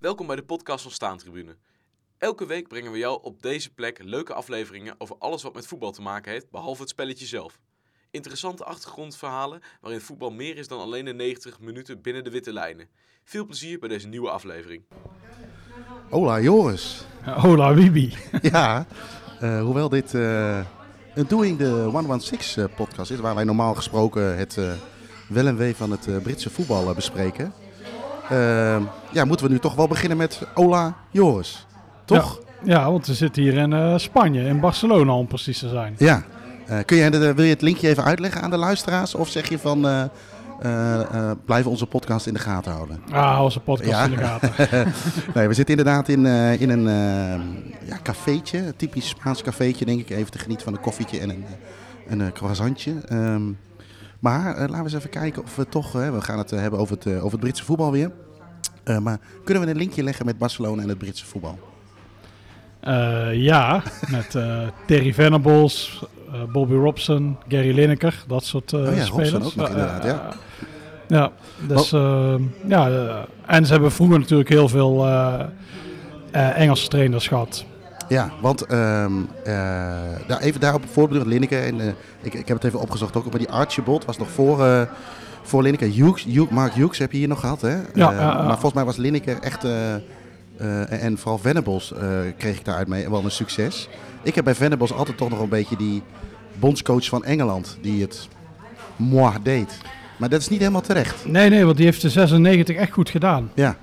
Welkom bij de podcast van Staantribune. Elke week brengen we jou op deze plek leuke afleveringen over alles wat met voetbal te maken heeft, behalve het spelletje zelf. Interessante achtergrondverhalen waarin voetbal meer is dan alleen de 90 minuten binnen de witte lijnen. Veel plezier bij deze nieuwe aflevering. Hola Joris. Hola Wibi. Ja, eh, hoewel dit eh, een Doing the 116 eh, podcast is, waar wij normaal gesproken het wel en wee van het Britse voetbal bespreken, ja, moeten we nu toch wel beginnen met Hola Joris. Toch? Ja, want we zitten hier in eh, Spanje, in Barcelona om precies te zijn. Ja. Eh, kun je, de- wil je het linkje even uitleggen aan de luisteraars? Of zeg je van, eh blijven onze podcast in de gaten houden? Ah, onze podcast Ja. in de gaten. nee, we zitten inderdaad in, in een ja, cafeetje, een typisch Spaans cafeetje, denk ik. Even te genieten van een koffietje en een, een croissantje. Ehm, maar eh, laten we eens even kijken of we toch, we gaan het eh, hebben over het, eh, over het Britse voetbal weer. Maar kunnen we een linkje leggen met Barcelona en het Britse voetbal? Ja, met Terry Venables, Bobby Robson, Gary Lineker, dat soort Oh ja, spelers. Robson ook nog inderdaad, ja. Ja, dus eh, ja, eh, en ze hebben vroeger natuurlijk heel veel Engelse trainers gehad. Ja, want ehm, eh, daar, even daarop voorbeeld Lineker. En, eh, ik, ik heb het even opgezocht ook, maar die Archibald was nog voor, eh voor Lineker. Hughes, Hugh- Mark Hughes heb je hier nog gehad, hè? Ja, Eh, ja. Maar volgens mij was Lineker echt, en vooral Venables kreeg ik daaruit mee wel een succes. Ik heb bij Venables altijd toch nog een beetje die bondscoach van Engeland, die het moi deed. Maar dat is niet helemaal terecht. Nee, nee, want die heeft de 96 echt goed gedaan. Ja,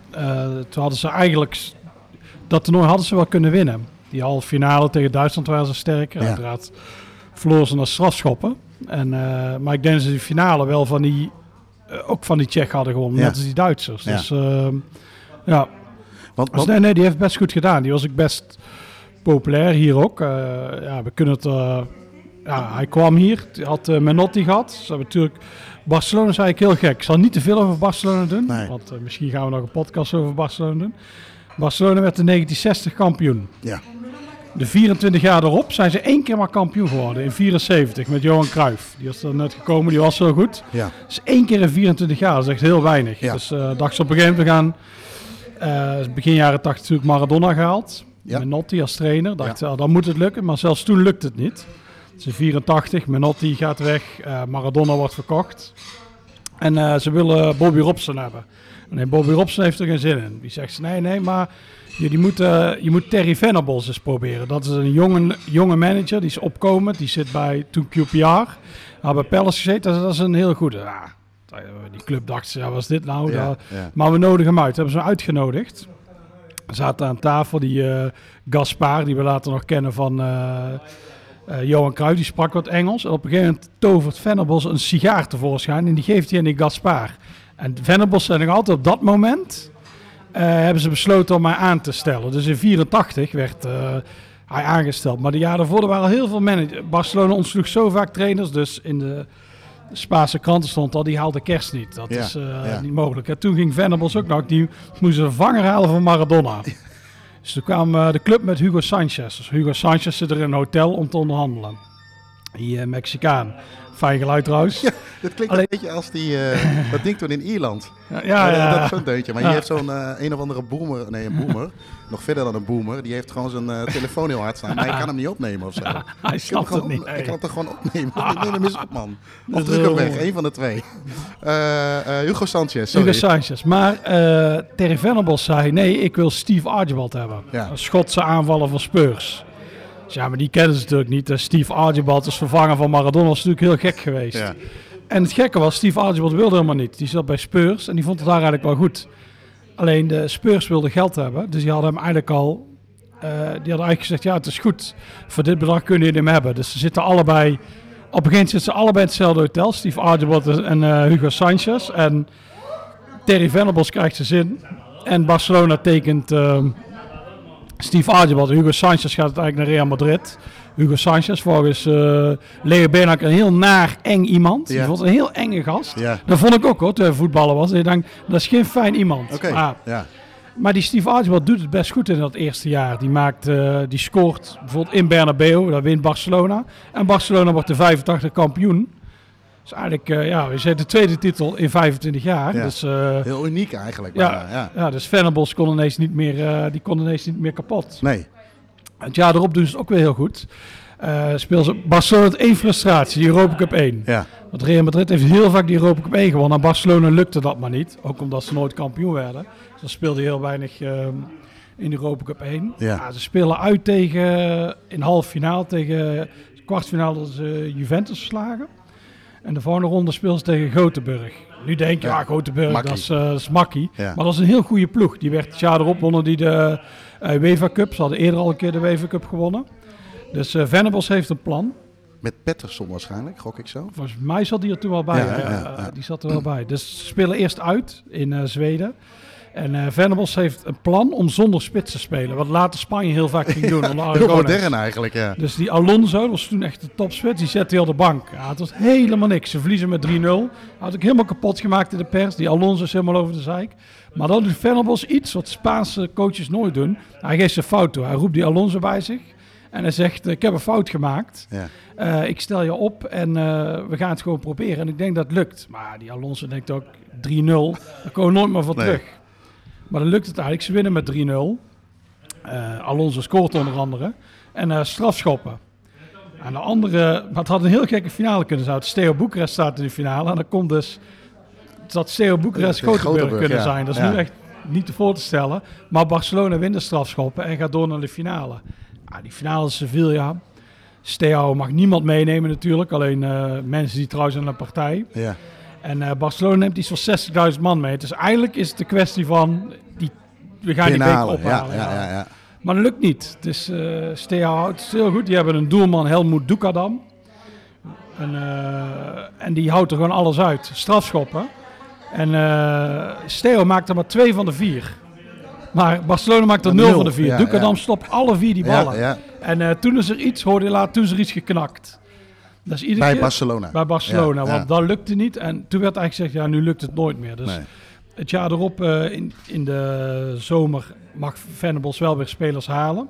toen hadden ze eigenlijk... Dat toernooi hadden ze wel kunnen winnen. Die halve finale tegen Duitsland waren ze sterker. Ja. Uiteraard verloren ze naar strafschoppen. En, eh, maar ik denk dat ze die finale wel van die... eh, ook van die Tsjech hadden gewonnen. Ja. Net als die Duitsers. Ja. Dus ehm, ja. want, Dus nee, nee, die heeft best goed gedaan. Die was ook best populair hier ook. Eh, ja, we kunnen het... ja, hij kwam hier. Hij had Menotti gehad. Ze hebben natuurlijk... Barcelona is eigenlijk heel gek. Ik zal niet te veel over Barcelona doen. Nee. Want misschien gaan we nog een podcast over Barcelona doen. Barcelona werd in 1960 kampioen. ja, De 24 jaar erop zijn ze één keer maar kampioen geworden. In 74 met Johan Cruijff. Die was er net gekomen. Die was heel goed. ja, Dus één keer in 24 jaar, dat is echt heel weinig. Ja. Dus eh dacht ze op een gegeven moment, we gaan eh, begin jaren 80 natuurlijk Maradona gehaald. Ja. Menotti als trainer. Dacht, ja. dan moet het lukken. Maar zelfs toen lukt het niet. Het is in 84, Menotti gaat weg, eh, Maradona wordt verkocht. En ze willen Bobby Robson hebben. Nee, Bobby Robson heeft er geen zin in. Die zegt, nee, nee, maar je, moet, eh, je moet Terry Venables eens proberen. Dat is een jonge, jonge manager, die is opkomend. Die zit bij toen QPR. Had bij Palace gezeten, dat is, een heel goede. Ja, die club dacht, ja, wat is dit nou? ja, Dat- ja. maar we nodigen hem uit. Hebben ze hem uitgenodigd. We zaten aan tafel die eh Gaspar, die we later nog kennen van eh, eh, Johan Cruijff, die sprak wat Engels. En op een gegeven moment tovert Venables een sigaar tevoorschijn en die geeft hij aan die Gaspar. En Venables zei nog altijd op dat moment hebben ze besloten om mij aan te stellen. Dus in 84 werd eh, hij aangesteld. Maar de jaren daarvoor er waren al heel veel managers. Barcelona ontsloeg zo vaak trainers, dus in de Spaanse kranten stond al, die haalde kerst niet. Dat Ja, is eh, ja. niet mogelijk. En toen ging Venables ook nog, die moest een vervanger halen van Maradona. Dus toen kwam eh, de club met Hugo Sanchez. Dus Hugo Sanchez zit er in een hotel om te onderhandelen. Die eh, Mexicaan. Fijn geluid trouwens. Ja, Dat klinkt Alleen- een beetje als die, eh, dat ding toen in Ierland. ja, Ja, ja. dat is zo'n deuntje. Maar je heeft zo'n eh, een of andere boomer, nee een boomer, nog verder dan een boomer, die heeft gewoon zijn eh, telefoon heel hard staan. Maar hij kan hem niet opnemen of zo. Hij Ik snapt het gewoon niet. op- nee. Ik kan het toch gewoon opnemen? Neem hem eens op, man. Of druk hem weg, één van de twee. Eh, eh, Hugo Sanchez, sorry. Hugo Sanchez. Maar eh Terry Venables zei, nee, ik wil Steve Archibald hebben. Een Schotse aanvaller van Spurs. Ja, maar die kennen ze natuurlijk niet. Dus Steve Archibald als vervanger van Maradona was natuurlijk heel gek geweest. Ja. En het gekke was, Steve Archibald wilde helemaal niet. Die zat bij Spurs en die vond het daar eigenlijk wel goed. Alleen de Spurs wilden geld hebben. Dus die hadden hem eigenlijk al... eh, die hadden eigenlijk gezegd, ja, het is goed. Voor dit bedrag kunnen jullie hem hebben. Dus ze zitten allebei... Op een gegeven moment zitten ze allebei in hetzelfde hotel. Steve Archibald en eh, Hugo Sanchez. En Terry Venables krijgt zijn zin. En Barcelona tekent ehm, Steve Archibald. Hugo Sanchez gaat uiteindelijk naar Real Madrid. Hugo Sanchez, volgens eh Leo Benak een heel naar, eng iemand. Ja. Die vond een heel enge gast. Ja. Dat vond ik ook hoor, toen hij voetballer was. Ik dacht, dat is geen fijn iemand. Maar, ja. maar die Steve Archibald doet het best goed in dat eerste jaar. Die, maakt, eh, die scoort bijvoorbeeld in Bernabeu, daar wint Barcelona. En Barcelona wordt de 85 kampioen. Is eigenlijk, eh, ja, we zijn de tweede titel in 25 jaar. Ja. Dus, eh, Heel uniek eigenlijk. Ja. ja. ja, dus Venables kon ineens niet meer, eh, die kon ineens niet meer kapot. Nee. Het jaar erop doen ze het ook weer heel goed. Speel ze Barcelona frustratie, die Europa Cup 1. Ja. Want Real Madrid heeft heel vaak die Europa Cup 1 gewonnen. En Barcelona lukte dat maar niet. Ook omdat ze nooit kampioen werden. Dus dan speelde heel weinig ehm, in de Europa Cup 1. Ja. ze spelen uit tegen, in half finale, tegen kwartfinale hadden ze Juventus verslagen. En de volgende ronde speelden ze tegen Gothenburg. Nu denk je, Ja. ja, Gothenburg, Makkie. dat is, eh, dat is makkie. Ja. Maar dat is een heel goede ploeg. Die werd het jaar erop wonnen die de eh UEFA Cup. Ze hadden eerder al een keer de UEFA Cup gewonnen. Dus eh Venables heeft een plan. Met Pettersson waarschijnlijk, gok ik zo. Volgens mij zat hij er toen wel bij. Ja. Die zat er wel bij. Dus ze spelen eerst uit in Zweden. En eh Venables heeft een plan om zonder spits te spelen. Wat later Spanje heel vaak ging doen. onder Heel modern eigenlijk, ja. Dus die Alonso, dat was toen echt de topspits, die zette hij op de bank. Ja, het was helemaal niks. Ze verliezen met 3-0. Had ik helemaal kapot gemaakt in de pers. Die Alonso is helemaal over de zeik. Maar dan doet Venables iets wat Spaanse coaches nooit doen. Hij geeft zijn fout toe. Hij roept die Alonso bij zich. En hij zegt, ik heb een fout gemaakt. ja. Eh, ik stel je op en eh, we gaan het gewoon proberen. En ik denk dat het lukt. Maar die Alonso denkt ook 3-0. Daar komen we nooit meer van Nee. Maar dan lukt het eigenlijk. Ze winnen met 3-0. Eh, Alonso scoort onder andere. En eh, strafschoppen. En de andere, maar het had een heel gekke finale kunnen zijn. Steo Boekarest staat in de finale. En dan komt dus dat Steo Boekarest Ja, Gothenburg kunnen ja. zijn. Dat is Ja. nu echt niet te voor te stellen. Maar Barcelona wint de strafschoppen en gaat door naar de finale. Ah, die finale is Sevilla. Steo mag niemand meenemen natuurlijk. Alleen eh, mensen die trouw zijn aan de partij. ja. En eh, Barcelona neemt iets van 60.000 man mee. Dus eigenlijk is het de kwestie van... Die, we gaan die beker ophalen. ja, ja, ja. Maar dat lukt niet. Dus eh Steaua houdt het heel goed. Die hebben een doelman, Helmoet Dukadam. En, eh, en die houdt er gewoon alles uit. Strafschoppen. En eh Steo maakt er maar twee van de vier. Maar Barcelona maakt er nul van de vier. ja, Dukadam ja. stopt alle vier die ballen. Ja. En toen is er iets, hoorde je laat, toen is er iets geknakt. Dat is iedere Bij Barcelona. bij Barcelona, Ja, want dat lukte niet. En toen werd eigenlijk gezegd, ja, nu lukt het nooit meer. Dus Nee. het jaar erop, eh, in, in de zomer, mag Venables wel weer spelers halen.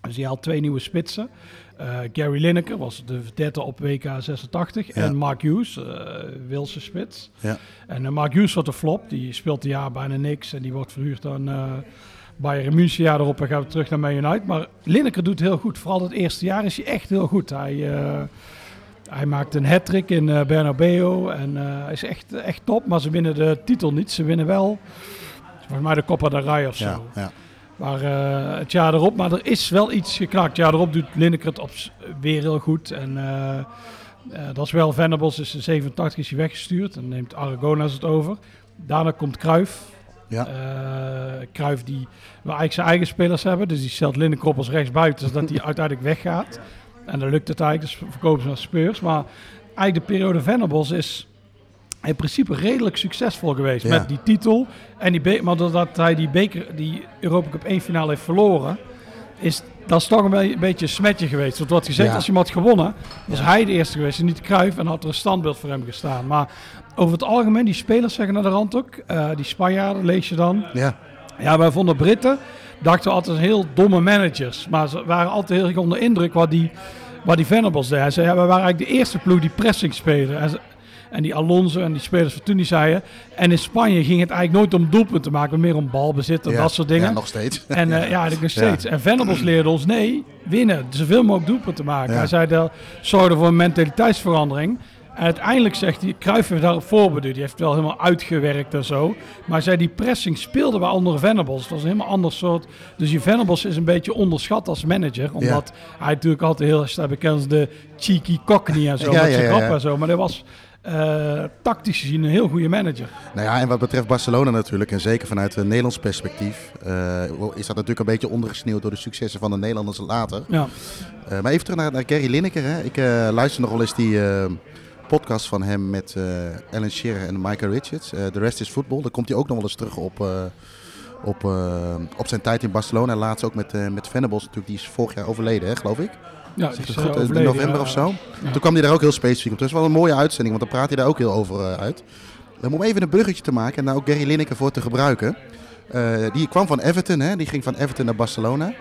Dus die haalt twee nieuwe spitsen. Eh, Gary Lineker was de derde op WK 86. En Mark Hughes, eh Wilse spits. Ja. En eh, Mark Hughes wordt een flop. Die speelt een jaar bijna niks. En die wordt verhuurd aan eh Bayern München. Jaar erop en gaat weer terug naar Man United. Maar Lineker doet heel goed. Vooral het eerste jaar is hij echt heel goed. Hij... hij maakt een hat-trick in eh Bernabeu en eh, is echt, echt top. Maar ze winnen de titel niet. Ze winnen wel, volgens mij de Copa del Rey of zo. Ja, ja. Maar eh, het jaar erop, maar er is wel iets geknakt. Het jaar erop doet Lineker het op, weer heel goed. En dat is wel Venables, is in 87 is hij weggestuurd. En neemt Aragonas het over. Daarna komt Cruijff. Ja. Cruijff die wil eigenlijk zijn eigen spelers hebben. Dus die stelt Lineker op als rechtsbuiten, zodat hij uiteindelijk weggaat. En dan lukt het eigenlijk, dus verkopen ze naar Spurs. Maar eigenlijk de periode Venables is in principe redelijk succesvol geweest. Ja. Met die titel. En die maar doordat hij die, beker, die Europa Cup 1 finale heeft verloren, is dat is toch een, be- een beetje een smetje geweest. Want wat gezegd, Ja. als je hem had gewonnen, was hij de eerste geweest en niet Cruijff. En had er een standbeeld voor hem gestaan. Maar over het algemeen, die spelers zeggen naar de rand ook. eh, die Spanjaarden lees je dan. ja. Ja, wij vonden Britten, dachten we altijd heel domme managers. Maar ze waren altijd heel erg onder indruk wat die, wat die Venables deden. Hij zei, ja, we waren eigenlijk de eerste ploeg die pressing spelen. En, en die Alonso en die spelers van toen die zeiden. En in Spanje ging het eigenlijk nooit om doelpunten te maken, maar meer om balbezit en ja. dat soort dingen. Ja, nog steeds. En eh, ja, eigenlijk nog steeds. En Venables leerde ons, nee, winnen. Zoveel mogelijk doelpunten maken. Hij zei, dat zorgde voor een mentaliteitsverandering. Uiteindelijk zegt hij, Cruijff heeft daarop voorbeduurd. Die heeft het wel helemaal uitgewerkt en zo. Maar zei, die pressing speelde bij andere Venables. Dat was een helemaal ander soort. Dus die Venables is een beetje onderschat als manager. Omdat hij natuurlijk altijd heel erg staat bekend als de cheeky cockney en zo. Ja, met zijn ja, en zo. Maar dat was eh, tactisch gezien een heel goede manager. Nou ja, en wat betreft Barcelona natuurlijk, en zeker vanuit een Nederlands perspectief, eh, is dat natuurlijk een beetje ondergesneeuwd door de successen van de Nederlanders later. Ja, Eh, maar even terug naar, naar Gary Lineker. Hè. Ik luister nog wel eens die podcast van hem met eh Alan Shearer en Michael Richards. Eh The Rest is Football. Daar komt hij ook nog wel eens terug op, eh, op, eh, op zijn tijd in Barcelona. Laatst ook met, eh met Venables natuurlijk. Die is vorig jaar overleden, hè, geloof ik. ja is eh, goed? In november of zo. Ja. Toen kwam hij daar ook heel specifiek op. Dus wel een mooie uitzending, want dan praat hij daar ook heel over eh, uit. Dan om even een bruggetje te maken en daar ook Gary Lineker voor te gebruiken. Eh, die kwam van Everton, hè? die ging van Everton naar Barcelona.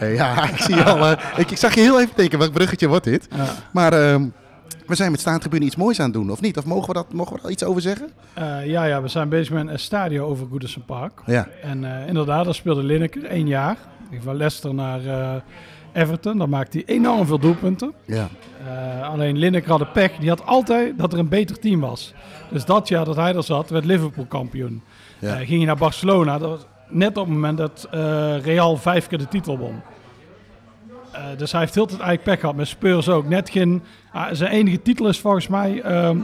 Eh, ja, ik zie al. eh, ik, ik zag je heel even denken, welk bruggetje wordt dit? Ja. Maar ehm, We zijn met staantribune iets moois aan het doen, of niet? Of mogen we, dat, mogen we daar iets over zeggen? Eh, ja, ja, we zijn bezig met een stadio over Goodison Park. Ja. En eh, inderdaad, daar speelde Lineker één jaar. Van Leicester naar eh, Everton. Dan maakte hij enorm veel doelpunten. Ja. Alleen Lineker had de pech. Die had altijd dat er een beter team was. Dus dat jaar dat hij er zat, werd Liverpool kampioen. Ja. Ging hij naar Barcelona. Dat was net op het moment dat Real vijf keer de titel won. Eh, dus hij heeft heel tijd eigenlijk pech gehad. Met Spurs ook. Net geen... ah, zijn enige titel is volgens mij... ehm,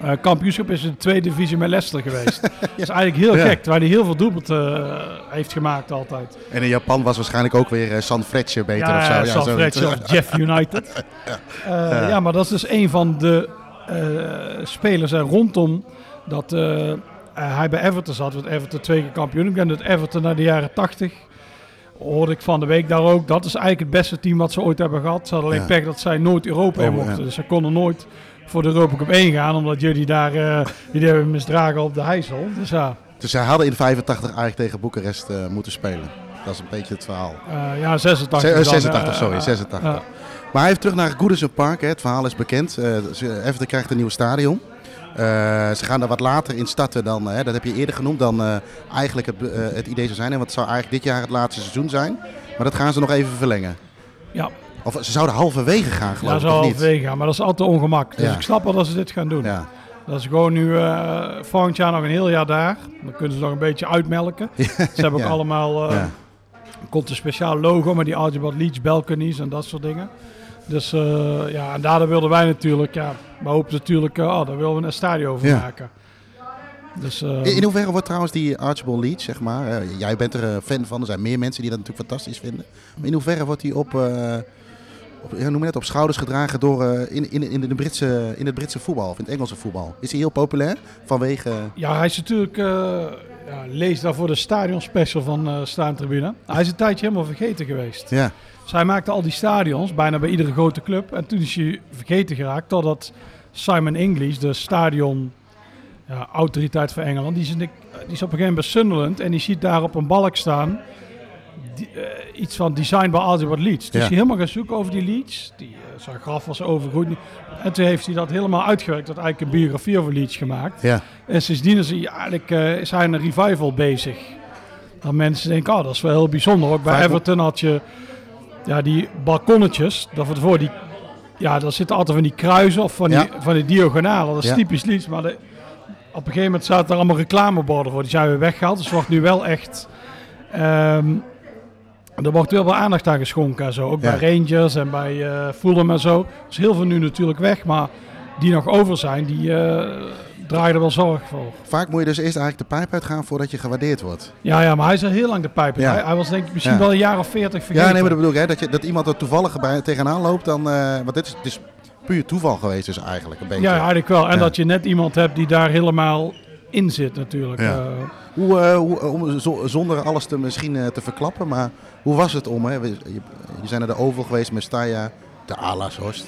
eh, kampioenschap is in de tweede divisie met Leicester geweest. Dat is eigenlijk heel Ja. gek, terwijl hij heel veel doelpunten eh, heeft gemaakt altijd. En in Japan was waarschijnlijk ook weer eh, San Frecce beter of zo. Ja, Ja, San. Frecce of Jeff United. Eh, ja. maar dat is dus een van de eh, spelers er rondom dat eh, eh, hij bij Everton zat. Want Everton twee keer kampioen. Ik denk dat Everton naar de jaren 80 hoorde ik van de week daar ook. Dat is eigenlijk het beste team wat ze ooit hebben gehad. Ze hadden alleen Ja. pech dat zij nooit Europa in Oh, mochten. ja. Dus ze konden nooit voor de Europa Cup 1 gaan. Omdat jullie daar eh, jullie hebben misdragen op de Heijssel. Dus ja, Dus zij hadden in 85 eigenlijk tegen Boekarest eh, moeten spelen. Dat is een beetje het verhaal. eh, ja 86. Ze- eh, dan, 86, eh, sorry, eh, 86. eh, Maar hij heeft terug naar Goodison Park. Hè. Het verhaal is bekend. Ze- Everton krijgt een nieuw stadion. Eh, ze gaan daar wat later in starten dan, hè, dat heb je eerder genoemd, dan eh, eigenlijk het, eh, het idee zou zijn. En wat zou eigenlijk dit jaar het laatste seizoen zijn. Maar dat gaan ze nog even verlengen. ja, Of ze zouden halverwege gaan, geloof ja, ik, niet? halverwege gaan. Maar dat is altijd ongemak. Dus Ja. ik snap wel dat ze dit gaan doen. Ja. Dat is gewoon nu eh, volgend jaar nog een heel jaar daar. Dan kunnen ze nog een beetje uitmelken. Ze hebben ook Ja. allemaal... eh, Ja. Er komt een speciaal logo met die Archibald Leach balconies en dat soort dingen. Dus eh, ja, en daardoor wilden wij natuurlijk... Ja, we hopen natuurlijk... eh, oh, daar willen we een stadio over maken. Dus... eh, In, in hoeverre wordt trouwens die Archibald Leach, zeg maar, jij bent er een fan van, er zijn meer mensen die dat natuurlijk fantastisch vinden. Maar in hoeverre wordt hij op, op, noem het, op schouders gedragen door, in, in, in, de Britse, in het Britse voetbal, of in het Engelse voetbal? Is hij heel populair vanwege... Ja, hij is natuurlijk... ja, lees daarvoor de stadion special van eh Staantribune. Hij is een tijdje helemaal vergeten geweest. Ja, Hij maakte al die stadions, bijna bij iedere grote club. En toen is hij vergeten geraakt totdat Simon English, de stadion ja, autoriteit van Engeland, die is, in de- die is op een gegeven moment bij Sunderland en die ziet daar op een balk staan die, eh, iets van design bij Archibald Leach. Dus Ja. hij helemaal gaan zoeken over die Leach. Die, uh, zijn graf was overgoed. En toen heeft hij dat helemaal uitgewerkt, dat eigenlijk een biografie over Leach gemaakt. ja, En sindsdien is hij eigenlijk is hij een revival bezig. Dat mensen denken, oh, dat is wel heel bijzonder. Ook bij Everton had je ja, die balkonnetjes. Dat voor die, ja, daar zitten altijd van die kruisen of van die, Ja. van die diagonalen. Dat is Ja. typisch Leeds. Maar de, op een gegeven moment zaten er allemaal reclameborden voor. Die zijn weer weggehaald. Dus het wordt nu wel echt... ehm, er wordt wel wel aandacht aan geschonken en zo. Ook Ja. bij Rangers en bij eh Fulham en zo. Dus heel veel nu natuurlijk weg. Maar die nog over zijn, die eh draaien er wel zorg voor. vaak moet je dus eerst eigenlijk de pijp uitgaan voordat je gewaardeerd wordt. Ja, ja, maar hij is al heel lang de pijp. Ja. Hij, hij was denk ik misschien Ja. wel een jaar of veertig vergeten. Ja, nee, maar dat bedoel ik, hè, dat, je, dat iemand er toevallig bij, tegenaan loopt, dan, eh, want dit is, het is puur toeval geweest dus eigenlijk, een beetje. Ja, eigenlijk wel. En Ja. dat je net iemand hebt die daar helemaal in zit natuurlijk. Ja. Eh, Hoe, eh, hoe, om, zo- zonder alles te, misschien te verklappen, maar hoe was het om? Hè? We- Je, je zijn naar de Oval geweest met Staya, de Alasshorst.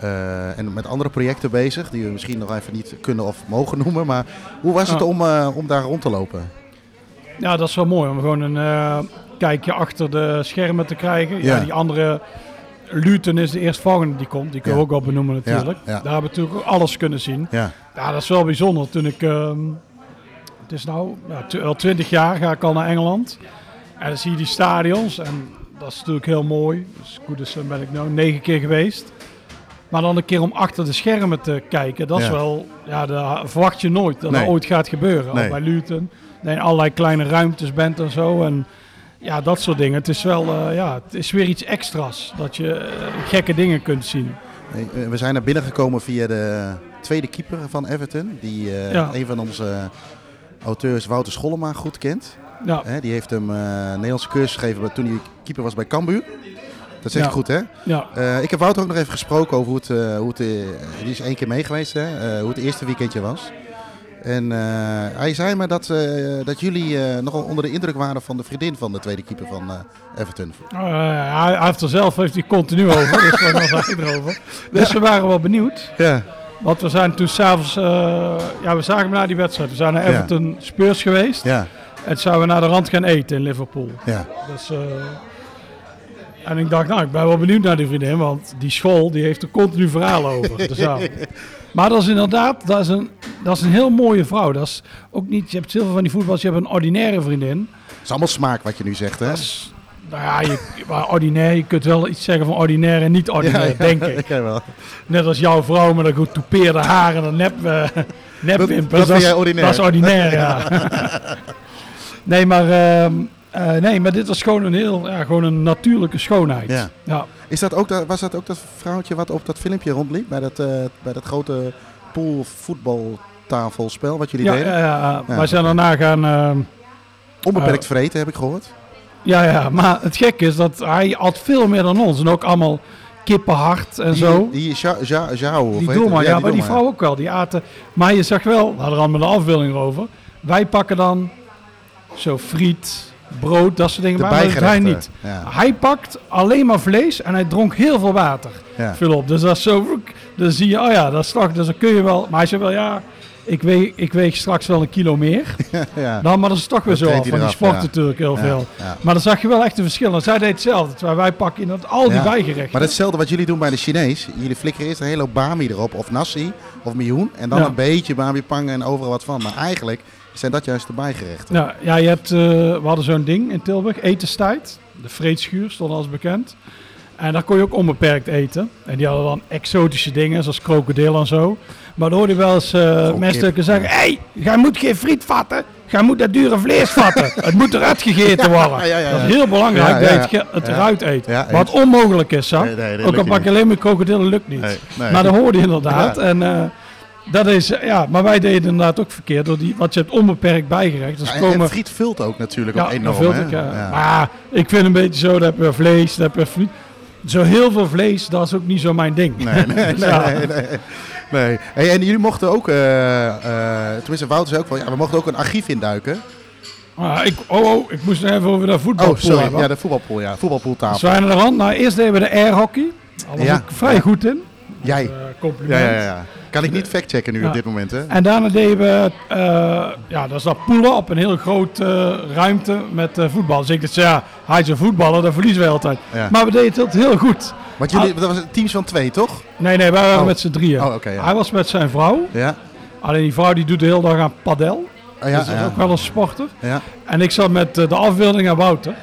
Eh, en met andere projecten bezig, die we misschien nog even niet kunnen of mogen noemen. Maar hoe was het Ja. om, eh, om daar rond te lopen? ja, dat is wel mooi om gewoon een eh, kijkje achter de schermen te krijgen. Ja, Ja. die andere... Luton is de eerstvolgende die komt. Die kunnen we ook wel benoemen natuurlijk. Daar hebben we natuurlijk ook alles kunnen zien. Ja, Ja, dat is wel bijzonder. Toen ik... ehm, het is nou al twintig jaar ga ik al naar Engeland. En dan zie je die stadions. En dat is natuurlijk heel mooi. Dus goed, dus ben ik nu negen keer geweest. Maar dan een keer om achter de schermen te kijken. Dat is wel... Ja, dat verwacht je nooit dat Nee. dat ooit gaat gebeuren. Nee. Al bij Luton. Dat je in allerlei kleine ruimtes bent en zo. En ja, dat soort dingen. Het is wel... eh, ja, het is weer iets extra's. Dat je eh, gekke dingen kunt zien. Eh, we zijn naar binnen gekomen via de tweede keeper van Everton. Die Ja. een van onze auteurs, Wouter Schollema, goed kent. Ja, Hè, die heeft hem Nederlandse cursus gegeven toen hij keeper was bij Cambuur. Dat zeg Ja. ik goed, hè? ja. Eh, ik heb Wouter ook nog even gesproken over hoe het, eh, hoe het eh, die is één keer mee geweest, hè? hoe het eerste weekendje was. En hij zei me dat, dat jullie nogal onder de indruk waren van de vriendin van de tweede keeper van Everton. Hij, hij heeft er zelf heeft hij continu over, dus erover. Dus we waren wel benieuwd. Ja, Want we zijn toen s'avonds, ja we zagen hem na die wedstrijd. We zijn naar. Everton Spurs geweest. ja, En toen zijn we naar de rand gaan eten in Liverpool. ja. Dus En ik dacht, nou, ik ben wel benieuwd naar die vriendin, want die school die heeft er continu verhalen over. Dus ja. Maar dat is inderdaad, dat is, een, dat is een heel mooie vrouw. Dat is ook niet, je hebt heel veel van die voetballers, je hebt een ordinaire vriendin. Het is allemaal smaak wat je nu zegt, hè? Dat is, nou ja, je, maar ordinair, je kunt wel iets zeggen van ordinair en niet ordinair, denk ik. Ja, wel. Net als jouw vrouw met een goed toupeerde haar en een nep, uh, nepwimpers. dat vind jij ordinair. Dat is ordinair, ja. nee, maar, ehm, eh, nee, maar dit was gewoon een heel, ja, gewoon een natuurlijke schoonheid. Ja. ja. Is dat ook dat, was dat ook dat vrouwtje wat op dat filmpje rondliep? Bij dat, eh, bij dat grote poolvoetbaltafelspel wat jullie Ja, deden? ja, ja. Ja. wij zijn daarna gaan... ehm, Onbeperkt Eh, vreten, heb ik gehoord. ja, ja, maar het gekke is dat hij had veel meer dan ons. En ook allemaal kippenhart en Die, zo. Die Ja- Ja- of Die doelman, ja, maar die vrouw ook wel. Die aten. Maar je zag wel, we hadden er allemaal een afbeelding over. Wij pakken dan zo friet, brood, dat soort dingen. De maar hij niet. Ja. Hij pakt alleen maar vlees en hij dronk heel veel water. Ja. Vul op. Dus dat is zo. Dan zie je, oh ja, dat is toch. Dus dan kun je wel. Maar hij zei wel, ja, ik weeg, ik weeg straks wel een kilo meer. ja. Nou, maar dat is toch weer Dat zo. af, Van die sport natuurlijk heel veel. Maar dan zag je wel echt een verschil. En zij deed hetzelfde. Terwijl wij pakken inderdaad al die bijgerechten. Maar hetzelfde wat jullie doen bij de Chinees. Jullie flikkeren eerst een hele hoop bami erop, of nasi, of miljoen. En dan een beetje bami pangen en overal wat van. Maar eigenlijk zijn dat juist de bijgerechten. Ja, ja je hebt, eh, we hadden zo'n ding in Tilburg, etenstijd. De vreedschuur stond als bekend. En daar kon je ook onbeperkt eten. En die hadden dan exotische dingen, zoals krokodil en zo. Maar dan hoorde je wel eens eh, mensen kip, zeggen... Hé, hey, jij moet geen friet vatten. Jij moet dat dure vlees vatten. het moet eruit gegeten worden. Ja, ja, ja, Dat is heel belangrijk dat je het, eruit eet. Wat onmogelijk is, hè? Nee, nee, dat ook al pak je alleen maar krokodillen, lukt niet. Nee. Maar dat hoorde je inderdaad. En, eh, dat is, ja, maar wij deden inderdaad ook verkeerd. Door die, want je hebt onbeperkt bijgerecht. Dus Ja, en- komen, en friet vult ook natuurlijk ja, enorm. vult ik, ja. Ja. Maar ik vind een beetje zo, dat heb je vlees, dat heb je friet. Zo heel veel vlees, dat is ook niet zo mijn ding. Nee, nee, Dus nee, ja. nee, nee. nee. Hey, en jullie mochten ook, eh, eh, tenminste Wouter zei ook wel, ja, we mochten ook een archief induiken. Maar ik, oh, oh, ik moest even over dat voetbal Oh, sorry, hebben. ja, de voetbalpool, ja, voetbalpooltafel. Zwijnen aan de hand. Nou, eerst deden we de airhockey. Daar was Ja. ik vrij goed in. Jij. Eh, Ja, compliment. ja, ja, ja. Kan ik niet factchecken nu op dit moment, hè? En daarna deden we, eh, ja, dat is dat poelen op een heel grote eh, ruimte met eh, voetbal. Dus ik dacht, ja, hij is een voetballer, dat verliezen we altijd. Maar we deden het heel goed. Want jullie, dat was teams van twee, toch? Nee, nee, wij waren Oh. met z'n drieën. Oh. Hij was met zijn vrouw. Ja. Alleen die vrouw die doet de hele dag aan padel. Oh, ja, dus dat is ja. ook wel een sporter. ja. En ik zat met eh, de afbeelding aan Wouter.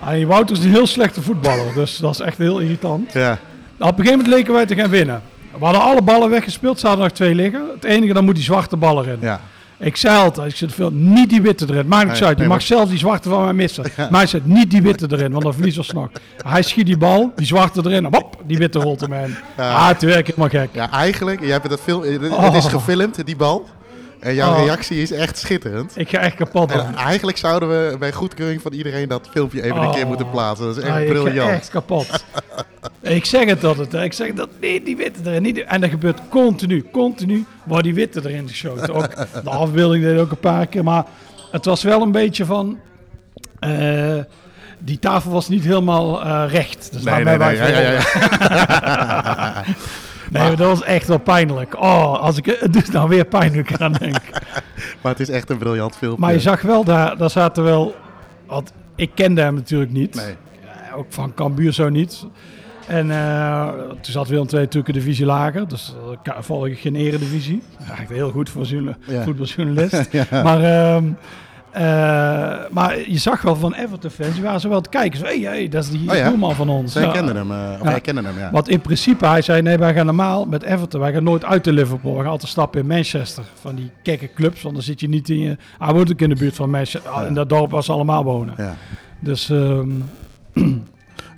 Alleen Wouter is een heel slechte voetballer, dus dat is echt heel irritant. Ja. Op een gegeven moment leken wij te gaan winnen. We hadden alle ballen weggespeeld, er zaten nog twee liggen. Het enige, dan moet die zwarte bal erin. Ja. Ik zei altijd, ik zit veel, niet die witte erin. Maakt niks Nee, uit, je nee, mag maar- zelfs die zwarte van mij missen. Maar hij zegt niet die witte erin, want dan verlies je nog. Hij schiet die bal, die zwarte erin, en hop, die witte rolt hem in. Ah, het werkt helemaal gek. Ja, eigenlijk, jij hebt dat film, het Oh. is gefilmd, die bal. En jouw Oh. reactie is echt schitterend. Ik ga echt kapot. En eigenlijk zouden we bij goedkeuring van iedereen dat filmpje even een Oh. keer moeten plaatsen. Dat is echt Ah, ik ga briljant. echt kapot. ik zeg het altijd, ik zeg dat nee, die witte erin. Niet, en dat gebeurt continu, continu wordt die witte erin geschoten. Ook, de afbeelding deed ook een paar keer, maar het was wel een beetje van... eh, die tafel was niet helemaal eh, recht. Dus Nee, nee, nee. wij Ja, ja, ja. Nee, maar dat was echt wel pijnlijk. Oh, als ik het doet nou weer pijnlijk aan denk. Maar het is echt een briljant filmpje. Maar je zag wel, daar, daar zaten wel... Want ik kende hem natuurlijk niet. Nee. Eh, ook van Cambuur zo niet. En eh, toen zat Willem II natuurlijk een divisie lager. Dus uh, volg ik geen eredivisie. Eigenlijk heel goed voor Ja. voetbaljournalist. Maar, ehm, eh, maar je zag wel van Everton-fans, die waren zo wel te kijken. Zo, hey, hey, dat is die Oh ja? doelman van ons. Zij Ja. kenden hem, eh, of Ja. hem, ja. Want in principe, hij zei, nee, wij gaan normaal met Everton, wij gaan nooit uit de Liverpool. We gaan altijd stappen in Manchester, van die gekke clubs, want dan zit je niet in je... Hij woont ook in de buurt van Manchester, in dat dorp waar ze allemaal wonen. ja. Dus ehm,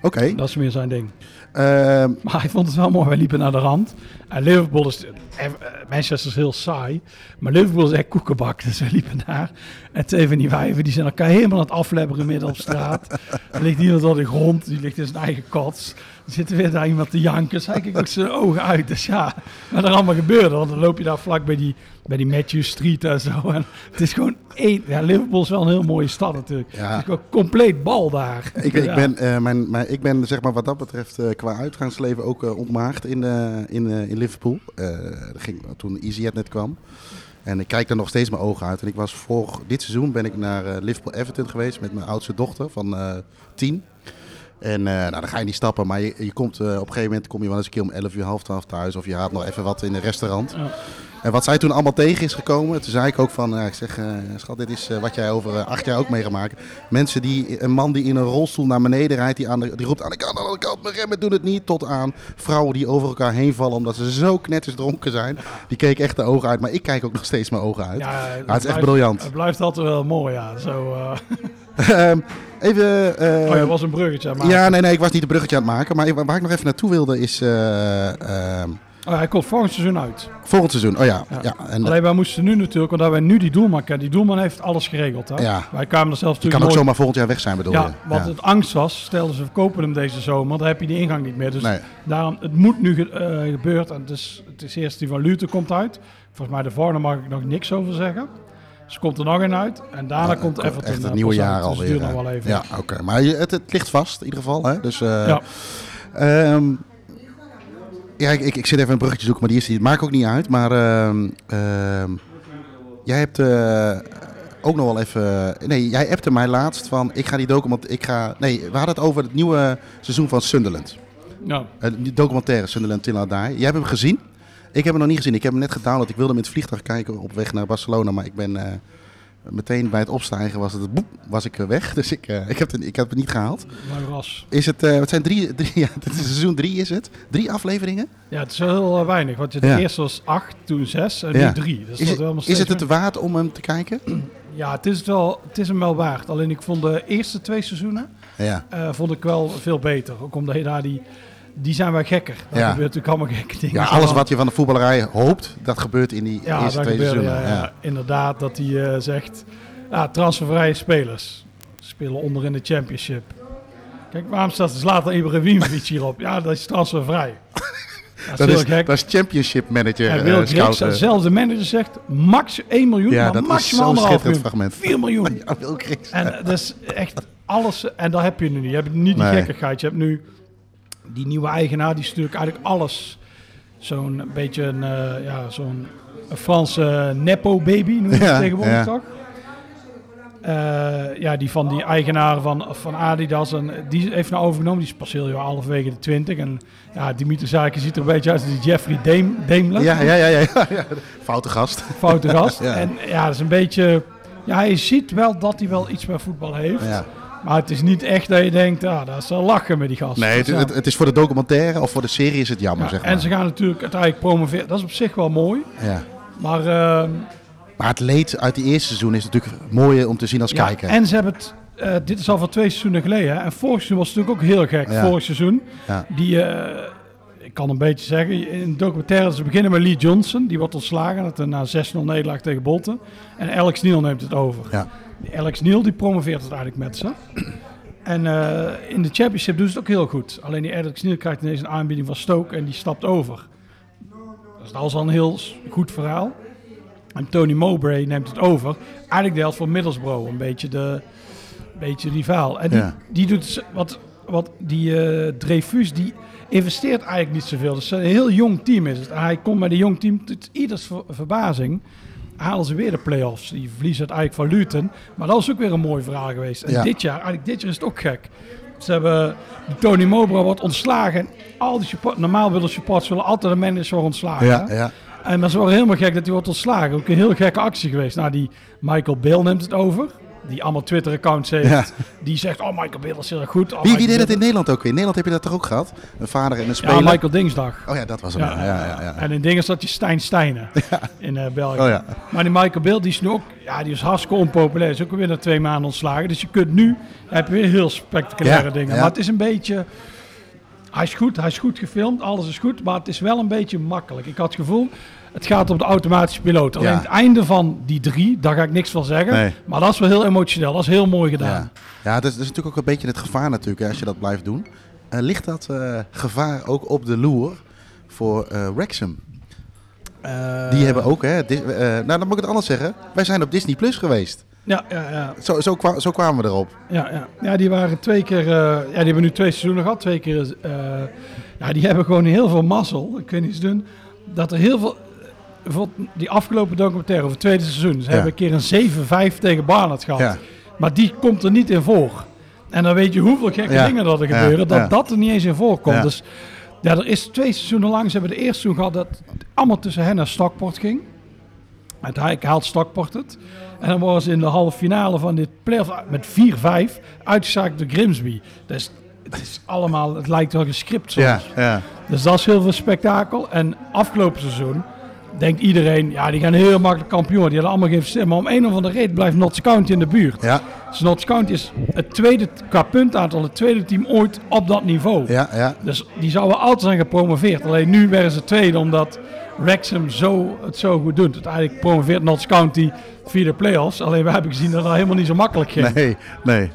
Oké. dat is meer zijn ding. Ehm, Maar hij vond het wel mooi, wij liepen naar de rand. En Liverpool is, eh, Manchester is heel saai, maar Liverpool is echt koekenbak. Dus we liepen daar. En twee van die wijven, die zijn elkaar helemaal aan het aflebberen midden op straat. Er ligt iemand op de grond, die ligt in zijn eigen kots. Er zit weer daar iemand te janken. Kijkt ook zijn ogen uit. Dus ja, wat er allemaal gebeurde. Want dan loop je daar vlak bij die, bij die Matthew Street en zo. En het is gewoon één... Ja, Liverpool is wel een heel mooie stad natuurlijk. Ja. Het is gewoon compleet bal daar. ik, ik, ben, eh, mijn, mijn, ik ben zeg maar wat dat betreft eh, qua uitgaansleven ook eh, ontmaagd in, in, in Liverpool. Dat ging, toen EasyJet net kwam. En ik kijk er nog steeds mijn ogen uit. En ik was voor dit seizoen ben ik naar Liverpool Everton geweest met mijn oudste dochter van tien. En eh, nou, dan ga je niet stappen, maar je, je komt, eh, op een gegeven moment kom je wel eens een keer om 11 uur, half 12 thuis. Of je gaat nog even wat in een restaurant. Ja. En wat zij toen allemaal tegen is gekomen, toen zei ik ook van, eh, ik zeg, eh, schat, dit is wat jij over acht jaar ook meegemaakt. Mensen die, een man die in een rolstoel naar beneden rijdt, die, aan de, die roept aan de kant, aan de andere kant, mijn remmen doen het niet. Tot aan vrouwen die over elkaar heen vallen omdat ze zo knetters dronken zijn. Die keken echt de ogen uit, maar ik kijk ook nog steeds mijn ogen uit. Ja, het is echt briljant. Het blijft altijd wel mooi, ja. Zo, even... eh, oh, ja, was een bruggetje. Maar ja, nee, nee, ik was niet een bruggetje aan het maken. Maar waar ik nog even naartoe wilde is eh, ehm, oh, hij komt volgend seizoen uit. volgend seizoen. Oh ja, ja. Ja. en Alleen wij moesten nu natuurlijk, omdat wij nu die doelman kennen. Die doelman heeft alles geregeld. Hè? Ja. Wij kwamen er zelfs die natuurlijk kan ook nooit- zomaar volgend jaar weg zijn, bedoel Ja, je? wat het angst was, stelden ze verkopen hem deze zomer, dan heb je die ingang niet meer. Dus Nee. daarom, het moet nu ge- eh, gebeurd. En het is, het is eerst die van Lute komt uit. Volgens mij de Varne mag ik nog niks over zeggen. Dus komt er nog een uit. En daarna Ja, komt Everton. Echt het eh, nieuwe jaar Dus het alweer. duurt nog wel even. Ja, oké. Maar het, het ligt vast in ieder geval. Hè? Dus, eh, Ja. ehm, ja, ik, ik, ik zit even een bruggetje zoeken, maar die is niet. Maakt ook niet uit. Maar ehm, ehm, jij hebt eh, ook nog wel even. Nee, jij appte mij laatst van. Ik ga die document. Ik ga. Nee, we hadden het over het nieuwe seizoen van Sunderland. Ja. Eh, die documentaire Sunderland Till I Die. Jij hebt hem gezien? Ik heb hem nog niet gezien. Ik heb hem net gedownload. Ik wilde hem in het vliegtuig kijken op weg naar Barcelona. Maar ik ben eh, meteen bij het opstijgen was het boep, was ik eh, weg. Dus ik, eh, ik, heb het, ik heb het niet gehaald. Mooi ras. Is het, wat zijn drie, drie ja, dit is seizoen drie is het? Drie afleveringen? Ja, het is wel heel weinig. Want de Ja. eerste was acht, toen zes en Ja. nu drie. Dus Is dat het, wel nog is het het waard om hem te kijken? Ja, het is, het wel, het is hem wel waard. Alleen ik vond de eerste twee seizoenen Ja. vond ik wel veel beter. Ook omdat je daar die... Die zijn wel gekker. Daar Ja. gebeurt natuurlijk allemaal gekke dingen. ja, alles wat je van de voetballerij hoopt, dat gebeurt in die Ja, eerste dat twee seizoenen. ja. Inderdaad, dat hij eh, zegt... Ja, transfervrije spelers. Spelen onder in de championship. Kijk, waarom staat dus later Ibrahimovic hierop? Ja, dat is transfervrij. Dat is Dat, heel is, gek. dat is championship manager En eh, Wil scout, Griggs, eh. zelfs de manager zegt max 1 miljoen, Ja, maar dat is maximaal zo'n anderhalf schitterend miljoen. fragment. 4 miljoen. Ja, Wil. En dat is echt alles. En dat heb je nu niet. Je hebt niet die Nee. gekkigheid. Je hebt nu die nieuwe eigenaar. Die is natuurlijk eigenlijk alles. Zo'n beetje een, eh, ja, zo'n Franse nepo-baby, noem je Ja, het tegenwoordig ja. toch? Eh, ja, die van die eigenaar van, van Adidas. En die heeft nou overgenomen. Die is pas heel halverwege de 20. En ja, Dimitri Zaken ziet er een beetje uit als die Jeffrey Dame, Daimler. Ja, ja, ja, ja, ja, ja. Foute gast. Foute gast. Ja. En ja, dat is een beetje... Ja, je ziet wel dat hij wel iets met voetbal heeft. Ja. Maar het is niet echt dat je denkt, ah, dat is wel lachen met die gast. Nee, het, het, het is voor de documentaire of voor de serie is het jammer, Ja, zeg maar. En ze gaan natuurlijk uiteindelijk promoveren. Dat is op zich wel mooi. ja. Maar ehm, Maar het leed uit die eerste seizoen is natuurlijk mooier om te zien als ja, kijker. en ze hebben het... eh, dit is al van twee seizoenen geleden. Hè? En vorig seizoen was het natuurlijk ook heel gek. Ja. Vorig seizoen. Ja. Die, eh, ik kan een beetje zeggen, in de documentaire, ze beginnen met Lee Johnson. Die wordt ontslagen na 6-0 nederlaag tegen Bolton. En Alex Neil neemt het over. Ja. Alex Neil die promoveert het eigenlijk met ze. En eh, in de championship doen ze het ook heel goed. Alleen die Alex Neil krijgt ineens een aanbieding van Stoke en die stapt over. Dat is al een heel goed verhaal. En Tony Mowbray neemt het over. Eigenlijk de helft van Middlesbrough, een beetje de beetje rivaal. En die, Ja. die doet wat, wat die eh Dreyfus, die investeert eigenlijk niet zoveel. Dus een heel jong team is het. Hij komt met een jong team, tot ieders ver- verbazing, halen ze weer de play-offs. Die verliezen het eigenlijk van Luton. Maar dat is ook weer een mooi verhaal geweest. En Ja. dit jaar, eigenlijk dit jaar is het ook gek. Ze hebben, Tony Mowbray wordt ontslagen. En al die support, normaal willen supporters willen altijd een manager ontslagen. Ja, ja. En dat is wel helemaal gek dat hij wordt ontslagen. Ook een heel gekke actie geweest. Nou, die Michael Bill neemt het over. Die allemaal Twitter-accounts heeft. Ja. Die zegt, oh, Michael Bill is heel erg goed. Oh, Wie, deed het Bill- in Nederland ook weer? In Nederland heb je dat toch ook gehad? Een vader en een Ja, speler? Michael Dingsdag. Oh ja, dat was hem. Ja, ja, ja. ja. En in dingen zat je Stijn Stijnen in eh, België. Oh ja. Maar die Michael Bill, die is ook, ja, die is hartstikke onpopulair. Is ook weer na twee maanden ontslagen. Dus je kunt nu, heb je weer heel spectaculaire Ja, dingen. ja. Maar het is een beetje, hij is goed, hij is goed gefilmd, alles is goed. Maar het is wel een beetje makkelijk. Ik had het gevoel, het gaat op de automatische piloot. Alleen Ja. het einde van die drie, daar ga ik niks van zeggen. Nee. Maar dat is wel heel emotioneel, dat is heel mooi Ja, gedaan. ja dat, is, dat is natuurlijk ook een beetje het gevaar natuurlijk hè, als je dat blijft doen. Eh, ligt dat eh, gevaar ook op de loer voor eh Wrexham? Die hebben ook, hè, Dis- nou dan moet ik het anders zeggen. Wij zijn op Disney Plus geweest. Ja, ja, ja. Zo, zo, kwa- zo kwamen we erop. Ja, ja. ja, die waren twee keer. ja, die hebben nu twee seizoenen gehad. Twee keer. ja, die hebben gewoon heel veel mazzel. Ik weet niet eens doen. Dat er heel veel. Die afgelopen documentaire over het tweede seizoen. Ze hebben een keer een 7-5 tegen Barnard gehad. Ja. Maar die komt er niet in voor. En dan weet je hoeveel gekke Ja. dingen dat er gebeuren, dat dat er niet eens in voorkomt. Dus ja, er is twee seizoenen lang, ze hebben de eerste seizoen gehad dat het allemaal tussen hen en Stockport ging. Uiteindelijk haalt Stockport het. En dan worden ze in de halve finale van dit playoff met 4-5 uitgeschakeld door Grimsby. Dus het is allemaal, het lijkt wel gescript soms. Ja, ja. Dus dat is heel veel spektakel. En afgelopen seizoen denkt iedereen, ja, die gaan heel makkelijk kampioen. Die hadden allemaal geen stem. Maar om een of andere reden blijft Notts County in de buurt. Ja, Dus Notts County is het tweede, qua puntaantal, het tweede team ooit op dat niveau. ja, ja. Dus die zouden altijd zijn gepromoveerd. Alleen nu werden ze tweede omdat Wrexham zo, het zo goed doet. Uiteindelijk promoveert Notts County via de play-offs. Alleen we hebben gezien dat dat helemaal niet zo makkelijk ging. Nee, nee.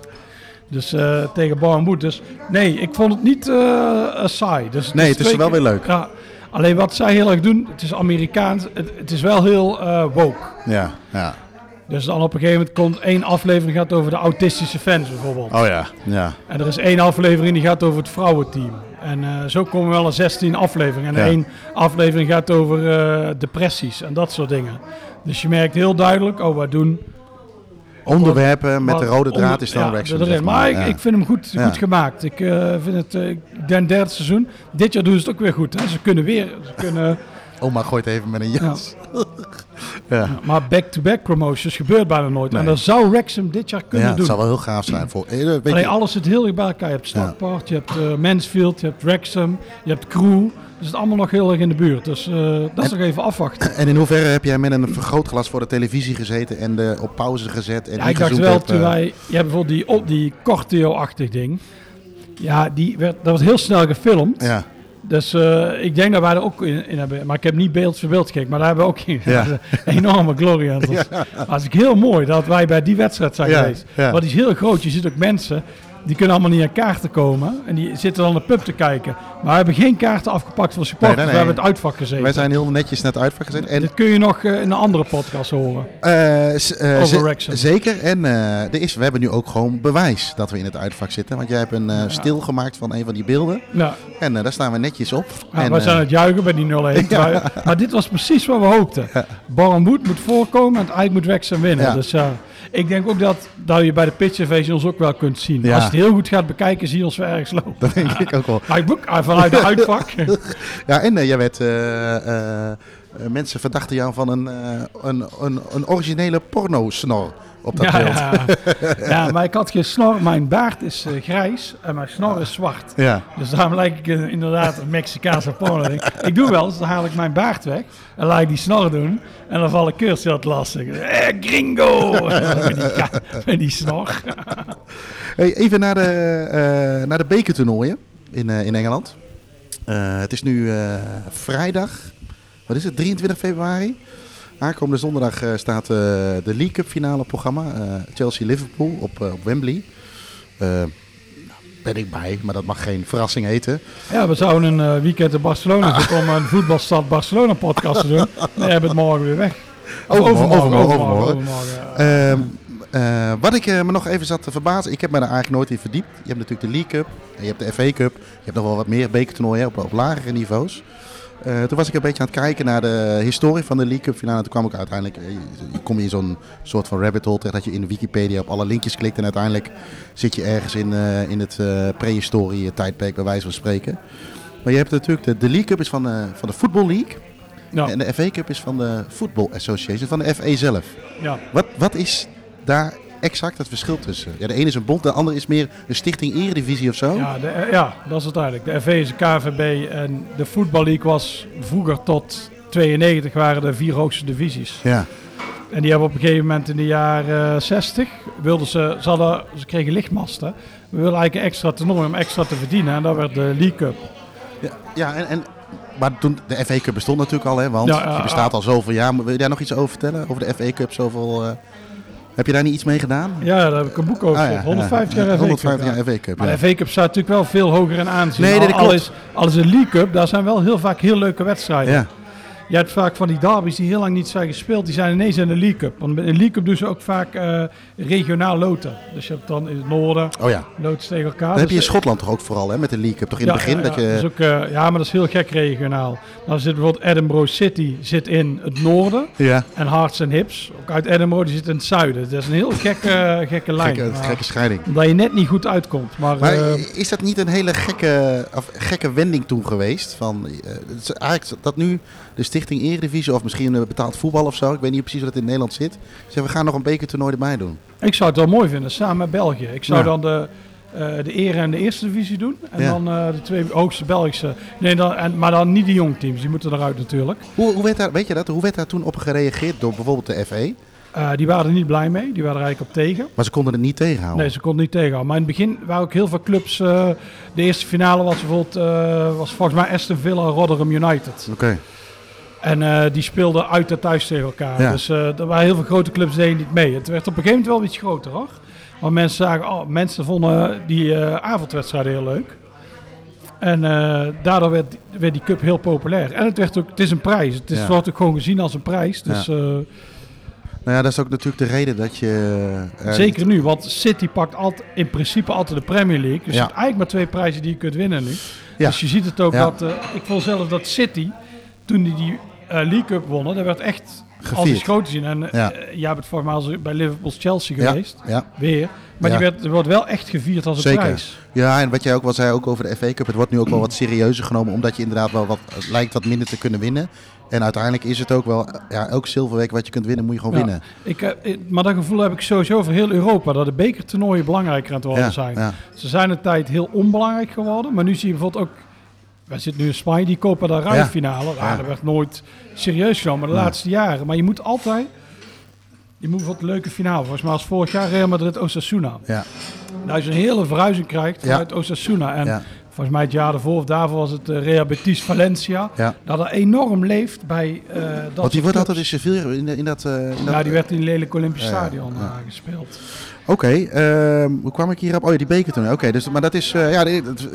Dus eh, tegen Bournemouth. Dus nee, ik vond het niet eh, saai. Dus Nee, het is wel keer- weer leuk. Ja, alleen wat zij heel erg doen, het is Amerikaans. Het, het is wel heel eh, woke. Ja, ja. Dus dan op een gegeven moment komt één aflevering gaat over de autistische fans bijvoorbeeld. Oh ja, ja. En er is één aflevering die gaat over het vrouwenteam. En eh, zo komen we wel een 16 afleveringen. En Ja. één aflevering gaat over eh, depressies en dat soort dingen. Dus je merkt heel duidelijk, oh, wij doen... Onderwerpen met de rode draad onder- is dan ja, Wrexham. zeg Maar, ik, ik vind hem goed, goed gemaakt. Ik eh, vind het, eh, ik denk derde seizoen. Dit jaar doen ze het ook weer goed. Hè? Ze kunnen weer, ze kunnen, Oma gooit even met een jas. Ja, maar back-to-back promotions gebeurt bijna nooit. Nee. En dat zou Wrexham dit jaar ja. kunnen het doen. zou wel heel gaaf zijn. Voor, eh, weet alles zit heel erg bij elkaar. Je hebt Stockport, je hebt eh, Mansfield, je hebt Wrexham, je hebt Crew. Dus het is allemaal nog heel erg in de buurt. Dus eh, dat is nog even afwachten. en in hoeverre heb jij met een vergrootglas voor de televisie gezeten en de op pauze gezet? En Ja, ik dacht wel hebt, toen wij... Je hebt bijvoorbeeld die, op die Corteo-achtig ding. Ja, die werd, dat was heel snel gefilmd. Ja, Dus eh, ik denk dat wij er ook in, in hebben. Maar ik heb niet beeld voor beeld gekeken. Maar daar hebben we ook in. Ja. Enorme glory aan. Dat was ik heel mooi dat wij bij die wedstrijd zijn Ja, geweest. die is heel groot. Je ziet ook mensen. Die kunnen allemaal niet aan kaarten komen. En die zitten dan de pub te kijken. Maar we hebben geen kaarten afgepakt voor supporters. Nee, nee, We hebben het uitvak gezeten. wij zijn heel netjes net uitvak gezet. En Dit kun je nog eh, in een andere podcast horen. Ze- Wrexham. Zeker. En er is, we hebben nu ook gewoon bewijs dat we in het uitvak zitten. Want jij hebt een eh, stil gemaakt van een van die beelden. Nou, En daar staan we netjes op. ja, en, wij zijn aan het juichen bij die 0-1. terwijl- Maar dit was precies wat we hoopten. Barnwood moet voorkomen en eigenlijk moet Wrexham winnen. Ja. Dus ja, ik denk ook dat, dat je bij de pitch invasion ons ook wel kunt zien. Ja. Als je het heel goed gaat bekijken, zie je ons weer ergens lopen. dat denk ik ook wel. Ah, vanuit de uitvak. Ja, en eh, jij werd... eh, eh, eh, mensen verdachten jou van een, eh, een, een, een originele porno-snor op dat ja, beeld. ja. maar ik had geen snor. Mijn baard is eh, grijs en mijn snor is zwart. Ja. Dus daarom lijk ik eh, inderdaad een Mexicaanse porno. Ik doe wel eens, dan haal ik mijn baard weg en laat ik die snor doen. En dan val ik cursus het lastig. Eh, gringo! met, die, ka- met die snor. Hey, even naar de, eh, naar de bekertoernooien in, in Engeland. Het is nu vrijdag, wat is het, 23 februari. Aankomende zondag eh, staat eh, de League Cup finale programma. eh, Chelsea-Liverpool op, op Wembley. Eh, ben ik bij, maar dat mag geen verrassing heten. Ja, we zouden een weekend in Barcelona zitten om een voetbalstad Barcelona podcast te doen. We hebben het morgen weer weg. Overmorgen, overmorgen. Ehm, eh, wat ik me nog even zat te verbazen, ik heb me daar eigenlijk nooit in verdiept. Je hebt natuurlijk de League Cup, en je hebt de FA Cup, je hebt nog wel wat meer bekertoernooien op, op lagere niveaus. Eh, toen was ik een beetje aan het kijken naar de historie van de League Cup finale. Toen kwam ik uiteindelijk, eh, je kom je in zo'n soort van rabbit hole terecht dat je in de Wikipedia op alle linkjes klikt. En uiteindelijk zit je ergens in, eh, in het eh, prehistorie tijdperk bij wijze van spreken. Maar je hebt natuurlijk, de, de League Cup is van de, van de Football League. Ja, En de FA Cup is van de Football Association, van de FA zelf. ja. Wat, wat is daar exact het verschil tussen? Ja, de ene is een bond, de andere is meer een stichting eredivisie of zo. Ja, de, eh, ja, dat is het eigenlijk. De FV is de KVB en de Football League was vroeger tot 92 waren de vier hoogste divisies. Ja, En die hebben op een gegeven moment in de jaren 60, wilden ze, ze, hadden, ze kregen lichtmasten. We willen eigenlijk een extra toernooi om extra te verdienen en dat werd de League Cup. ja, ja en, en, maar toen, de FA Cup bestond natuurlijk al, hè, want Ja, ja, die bestaat al zoveel jaar. Wil je daar nog iets over vertellen? Over de FA Cup, zoveel... eh, heb je daar niet iets mee gedaan? Ja, daar heb ik een boek over. Ah, geschreven. ja, 150 ja, jaar FV Cup. 150 ja. jaar FA Cup, Maar de FA Cup staat natuurlijk wel veel hoger in aanzien. Nee, dat is, al is een League Cup, daar zijn wel heel vaak heel leuke wedstrijden. Je hebt vaak van die derbies die heel lang niet zijn gespeeld, die zijn ineens in de League Cup. Want in de League Cup doen ze ook vaak eh, regionaal loten. Dus je hebt dan in het noorden Oh ja. loten tegen elkaar. Dat heb je in Dus, Schotland toch ook vooral, hè? Met de League Cup. Toch in ja, het begin ja, dat ja, je... dat is ook, eh, ja, maar dat is heel gek regionaal. Dan zit bijvoorbeeld Edinburgh City zit in het noorden. Ja, En Hearts and Hips, ook uit Edinburgh, die zit in het zuiden. Dat is een heel gekke, gekke lijn. gekke, Maar- gekke scheiding. Omdat je net niet goed uitkomt. Maar, Maar eh, is dat niet een hele gekke, of, gekke wending toen geweest? Van, eh, het is eigenlijk dat nu de Stichting Eredivisie of misschien betaald voetbal of zo, ik weet niet precies hoe dat in Nederland zit. Zeg, we gaan nog een bekertoernooi erbij doen. ik zou het wel mooi vinden, samen met België. Ik zou Ja. dan de, eh, de Ere en de Eerste Divisie doen. En Ja. dan eh, de twee hoogste Belgische. Nee, dan, en, maar dan niet de jongteams, die moeten eruit natuurlijk. Hoe, hoe werd daar, weet je dat, hoe werd daar toen op gereageerd door bijvoorbeeld de FE? Eh, die waren er niet blij mee, die waren er eigenlijk op tegen. Maar ze konden het niet tegenhouden. Nee, ze konden niet tegenhouden. Maar in het begin waren ook heel veel clubs. de eerste finale was bijvoorbeeld was volgens mij Aston Villa Rotherham United. Oké, En eh, die speelden uit en thuis tegen elkaar. Ja. Dus eh, er waren heel veel grote clubs die deden niet mee. Het werd op een gegeven moment wel iets groter hoor. Maar mensen zagen, oh, mensen vonden die eh avondwedstrijden heel leuk. En daardoor werd, werd die cup heel populair. En het, werd ook, het is een prijs. Het is, Ja. wordt ook gewoon gezien als een prijs. Dus Ja. nou ja, dat is ook natuurlijk de reden dat je... zeker nu. Want City pakt altijd, in principe altijd de Premier League. Dus je hebt eigenlijk maar twee prijzen die je kunt winnen nu. Ja. Dus je ziet het ook dat... ik vond zelf dat City, toen die die League Cup wonnen, dat werd echt als Gevierd. iets groot te zien. En eh, Ja. eh, jij bent als bij Liverpool's Chelsea geweest. Weer. Maar die werd, er wordt wel echt gevierd als een Zeker. prijs. Ja, en wat jij ook wel zei ook over de FA Cup, het wordt nu ook wel wat serieuzer genomen, omdat je inderdaad wel wat, het lijkt wat minder te kunnen winnen. En uiteindelijk is het ook wel, ja, elk zilverweek wat je kunt winnen, moet je gewoon Ja. winnen. Ik, eh, eh, maar dat gevoel heb ik sowieso voor heel Europa. Dat de bekertoernooien belangrijker aan het worden Ja, zijn. Ze zijn een tijd heel onbelangrijk geworden. Maar nu zie je bijvoorbeeld ook... Wij zitten nu in Spanje, die Copa del Rey finale. Ja, dat werd nooit serieus genomen de Nee. laatste jaren. Maar je moet altijd... Je moet wat een leuke finale. Volgens mij als vorig jaar Real Madrid Osasuna. Ja, Dat je een hele verhuizing krijgt Ja. vanuit Osasuna. En volgens mij het jaar ervoor of daarvoor was het eh, Real Betis Valencia. ja. Dat er enorm leeft bij eh dat Want die wordt altijd in. Sevilla, in, de- in dat... eh, in dat Ja, die werd in het lelijk Olympisch Stadion gespeeld. Oké, ehm, hoe kwam ik hierop? Oh ja, die bekertoernooi. Oké, dus, maar dat is, eh, ja,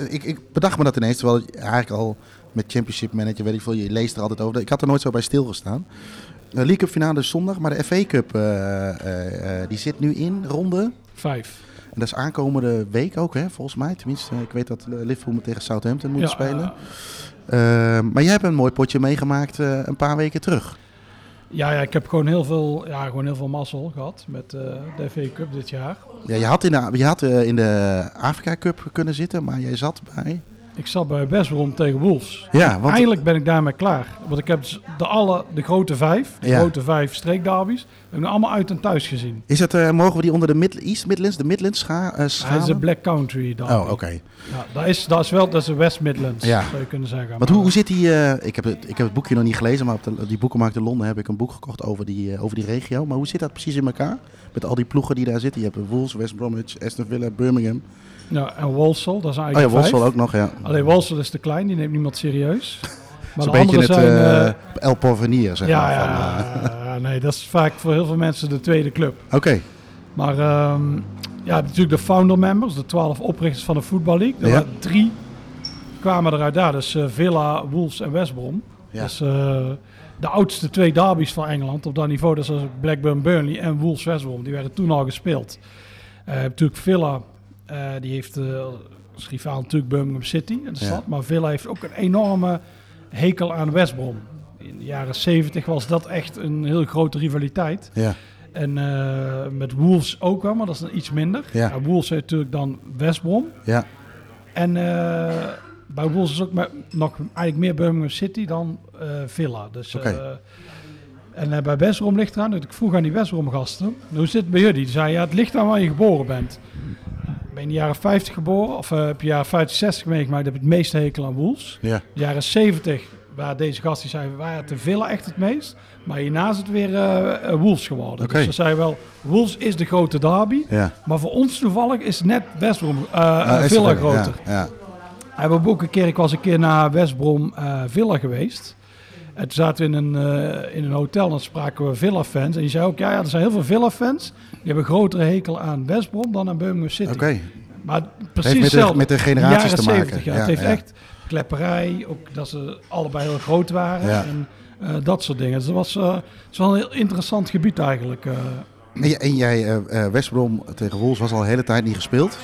ik, ik bedacht me dat ineens, terwijl eigenlijk al met Championship Manager, weet ik veel, je leest er altijd over. Ik had er nooit zo bij stilgestaan. De League Cup finale is zondag, maar de FA Cup, eh, eh, die zit nu in ronde. Vijf. En dat is aankomende week ook, hè, volgens mij. Tenminste, ik weet dat Liverpool tegen Southampton moet Ja, spelen. eh, Ehm, maar jij hebt een mooi potje meegemaakt een paar weken terug. Ja, ik heb gewoon heel veel, ja, gewoon heel veel mazzel gehad met eh, de FA Cup dit jaar. Ja, je had in de, je had, eh, in de Afrika Cup kunnen zitten, maar jij zat bij... Ik zat bij West Brom tegen Wolves. Ja, want... Eindelijk ben ik daarmee klaar. Want ik heb dus de, alle, de grote vijf, de Ja. grote vijf streekderbies, heb ik allemaal uit en thuis gezien. Is het, eh, mogen we die onder de Mid East Midlands, de Midlands scha eh, Hij is schalen? een Black Country derby. Oh, oké. Ja, dat, is, dat is wel, dat is de West Midlands, Ja. zou je kunnen zeggen. Want Maar- hoe, hoe zit die... eh, ik, heb het, ik heb het boekje nog niet gelezen, maar op de, die boekenmarkt in Londen heb ik een boek gekocht over die, over die regio. Maar hoe zit dat precies in elkaar? Met al die ploegen die daar zitten. Je hebt Wolves, West Bromwich, Aston Villa, Birmingham. Ja, en Walsall, dat is Oh ja, eigenlijk Walsall vijf. ook nog, ja. Alleen Walsall is te klein, die neemt niemand serieus. Maar Zo'n de beetje het zijn... eh, El Porvenir, zeg ja, maar. ja, van, eh, ja, nee, dat is vaak voor heel veel mensen de tweede club. Oké, Maar ehm, ja, natuurlijk de founder members, de twaalf oprichters van de Football League. Er Ja. waren drie kwamen eruit daar, dus Villa, Wolves en West Brom. Ja. Dus de oudste twee derbies van Engeland op dat niveau, dat is Blackburn Burnley en Wolves West Brom. Die werden toen al gespeeld. Eh, natuurlijk Villa, die heeft eh als rivaal natuurlijk Birmingham City de Ja. stad. Maar Villa heeft ook een enorme hekel aan West Brom. In de jaren 70 was dat echt een heel grote rivaliteit. ja. En eh, met Wolves ook wel, maar dat is dan iets minder. Ja. Wolves heeft natuurlijk dan West Brom. Ja, En eh, bij Wolves is ook maar nog eigenlijk meer Birmingham City dan eh, Villa. Dus, Oké. eh, en eh, bij West Brom ligt eraan, dat ik vroeg aan die West Brom gasten, hoe zit het bij jullie? Die zeiden, ja, het ligt aan waar je geboren bent. Ben in de jaren 50 geboren of eh, heb je jaren 50, 60 meegemaakt, heb je het meeste hekel aan Wolves. ja. De jaren 70, waar deze gasten zeiden, wij hadden Villa echt het meest. Maar hierna is het weer eh, Wolves geworden. Dus ze zeiden wel, Wolves is de grote derby. ja. Maar voor ons toevallig is net West Brom, Villa groter. Ja, ja. We ook een keer, ik was een keer naar West Brom Villa geweest. En toen zaten we in een, eh, in een hotel en dan spraken we Villa-fans. En die zei ook, ja, ja, er zijn heel veel Villa-fans. Die hebben een grotere hekel aan West Brom dan aan Birmingham City. Oké. Maar Het precies heeft met de, met de generaties jaren te maken. 70, ja. Het heeft echt klepperij, ook dat ze allebei heel groot waren. En Eh, dat soort dingen. Dus dat was, eh, het is wel een heel interessant gebied eigenlijk. En, jij- en jij, eh, eh, West Brom tegen Wolves was al de hele tijd niet gespeeld.